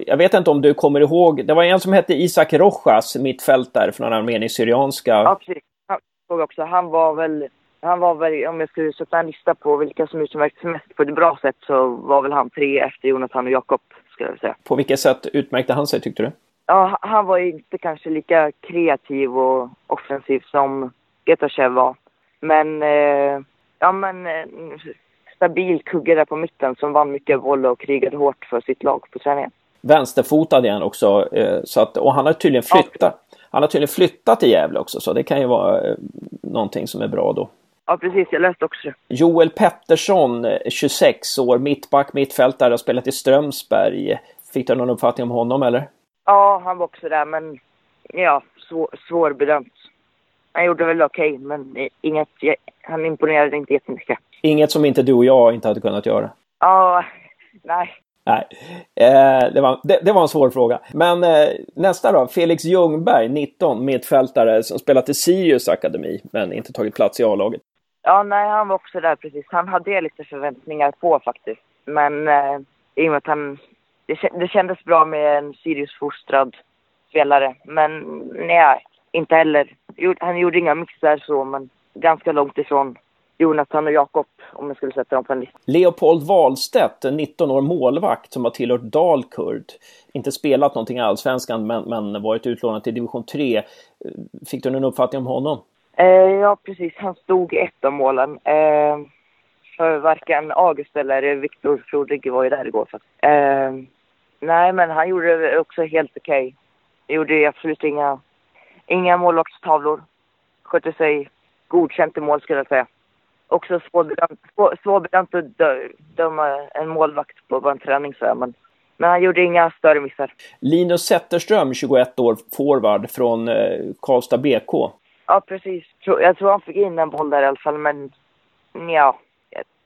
jag vet inte om du kommer ihåg, det var en som hette Isak Rojas, mittfältare från armenisk-syrianska. Ja, precis. Han, också. han var väl han var väl, om jag skulle sätta en lista på vilka som utmärktes mest på ett bra sätt så var väl han tre efter Jonathan och Jakob, skulle jag säga. På vilket sätt utmärkte han sig, tyckte du? Ja, han var inte kanske lika kreativ och offensiv som Getachev var. Men, eh, ja men, eh, stabil kugge där på mitten som vann mycket boll och krigade hårt för sitt lag på träningen. Vänsterfotad är han också, eh, så att, och han har tydligen flyttat. Ja. Han har tydligen flyttat till Gävle också, så det kan ju vara eh, någonting som är bra då. Ja, precis. Jag läste också. Joel Pettersson, 26 år, mittback, mittfältare, har spelat i Strömsberg. Fick du någon uppfattning om honom eller? Ja, han var också där, men ja, svår, svårbedömt. Han gjorde väl okej, okay, men inget, han imponerade inte jättemycket. Inget som inte du och jag inte hade kunnat göra? Ja, nej. Nej, eh, det, var, det, det, var en svår fråga. Men eh, nästa då, Felix Ljungberg, 19, mittfältare som spelat i Sirius akademi men inte tagit plats i A-laget. Ja, nej, han var också där precis. Han hade jag lite förväntningar på faktiskt. Men eh, i och med att han... Det, det kändes bra med en Sirius-fostrad spelare. Men nej, inte heller. Han gjorde inga mixar så, men ganska långt ifrån Jonathan och Jakob om jag skulle sätta dem på en lista. Leopold Wahlstedt, en 19 år målvakt som har tillhört Dalkurd. Inte spelat någonting i Allsvenskan men, men varit utlånad till division 3. Fick du någon uppfattning om honom? Eh, ja, precis. Han stod i ett av målen. Eh, för varken August eller Viktor Frodig var ju där igår. För. Eh, nej, men han gjorde det också helt okej. Okay. Gjorde absolut inga, inga målvaktstavlor. Skötte sig godkänt i mål skulle jag säga. Också svårbedömt, svårbedömt att dö, döma en målvakt på en träning så men, men han gjorde inga större missar. Linus Zetterström, 21 år, forward från eh, Karlstad BK. Ja, precis. Jag tror han fick in en boll där i alla fall, men ja,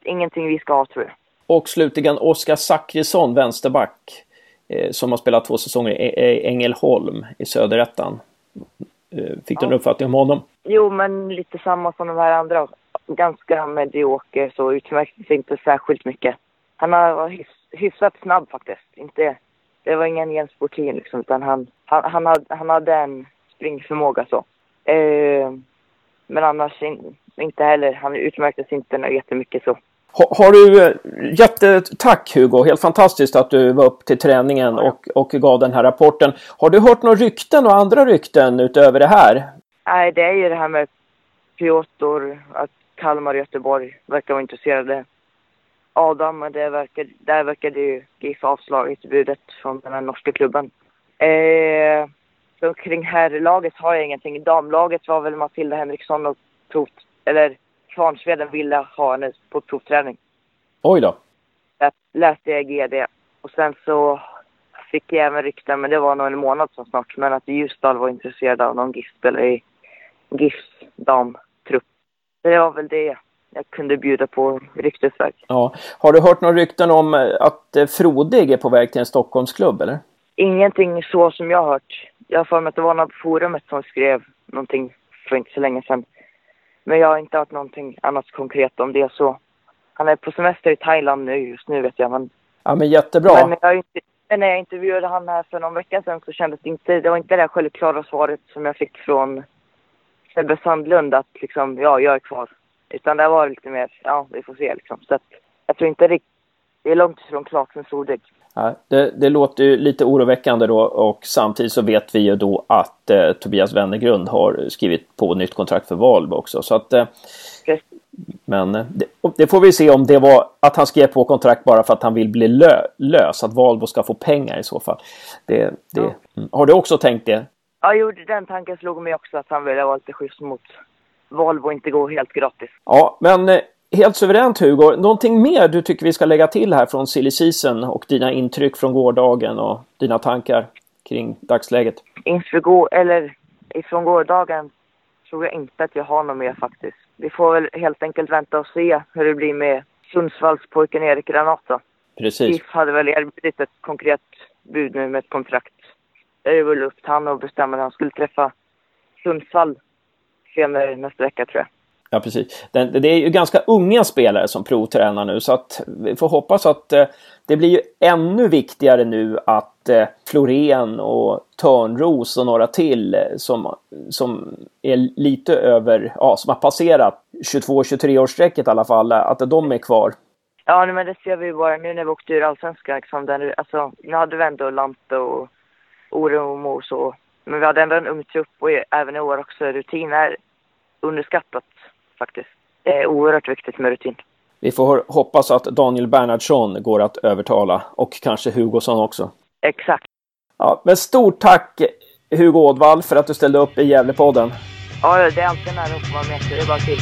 ingenting vi ska ha tror jag. Och slutligen Oskar Zackrisson, vänsterback, eh, som har spelat två säsonger i Ängelholm i Söderettan. Eh, fick du en uppfattning om honom? Jo, men lite samma som de här andra. Ganska medioker, så utmärkte sig inte särskilt mycket. Han var hyfs, hyfsat snabb faktiskt. Inte, det var ingen Jens Bortin liksom, utan han, han, han, hade, han hade en springförmåga så. Eh, men annars in, inte heller. Han utmärkte sig inte jättemycket så. Har, du, eh, jättetack Hugo, helt fantastiskt att du var upp till träningen och, och gav den här rapporten. Har du hört några rykten och andra rykten utöver det här? Nej, det är ju det här med Piotr, att Kalmar och Göteborg verkar vara intresserade. Adam, det verkar, där verkade ju GIF avslagit budet från den här norska klubben. Eh, så kring herrlaget har jag ingenting. Damlaget var väl Matilda Henriksson och prov, eller Kvarnsveden ville ha henne på provträning. Oj då. Jag läste jag GD. Och sen så fick jag även rykten, men det var nog en månad som snart, men att Ljusdal var intresserad av någon GIF-spelare i GIFs damtrupp. Det var väl det jag kunde bjuda på ryktesväg. Ja. Har du hört några rykten om eh, att eh, Frodig är på väg till en Stockholmsklubb, eller? Ingenting så som jag har hört. Jag har för mig att det var något på forumet som skrev någonting för inte så länge sedan. Men jag har inte hört någonting annat konkret om det så. Han är på semester i Thailand nu just nu vet jag. Men, ja men jättebra. Men, jag inte, när jag intervjuade han här för någon vecka sedan så kändes det inte, det var inte det självklara svaret som jag fick från Sebbe Sandlund att liksom, ja, jag är kvar. Utan det var lite mer, ja, vi får se liksom. Så att jag tror inte det, det är långt ifrån klart med Sordeg. Det, det, låter ju lite oroväckande då och samtidigt så vet vi ju då att eh, Tobias Wennergrund har skrivit på nytt kontrakt för Valbo också. Så att, eh, Men eh, det, det, får vi se om det var att han skrev på kontrakt bara för att han vill bli lö, lös, att Valbo ska få pengar i så fall. Det, ja. Mm. Har du också tänkt det? Ja, jo, den tanken slog mig också att han ville vara lite schysst mot Valbo och inte gå helt gratis. Ja, men eh, Helt suveränt Hugo. Någonting mer du tycker vi ska lägga till här från silly season och dina intryck från gårdagen och dina tankar kring dagsläget? Inför gå eller ifrån gårdagen tror jag inte att jag har något mer faktiskt. Vi får väl helt enkelt vänta och se hur det blir med Sundsvallspojken Erik Granata. Precis. GIF hade väl erbjudit ett konkret bud nu med ett kontrakt. Det är väl upp till han att bestämma när han skulle träffa Sundsvall senare nästa vecka tror jag. Ja, precis. Det, är ju ganska unga spelare som provtränar nu så att vi får hoppas att eh, det blir ju ännu viktigare nu att eh, Florén och Törnros och några till eh, som, som är lite över, ja, som har passerat 22-23 årsstrecket i alla fall, att de är kvar. Ja, men det ser vi ju bara nu när vi åkte ur Allsvenskan. Liksom, alltså, nu hade vi ändå Lampe och Oremo och så. Men vi hade ändå en ung trupp och även i år också. Rutin är underskattat faktiskt. Det är oerhört viktigt med rutin. Vi får hoppas att Daniel Bernhardsson går att övertala och kanske Hugosson också. Exakt. Ja, men stort tack Hugo Ådvall för att du ställde upp i Gävlepodden. Ja, det är alltid en ära att få vara med. Det är bara till.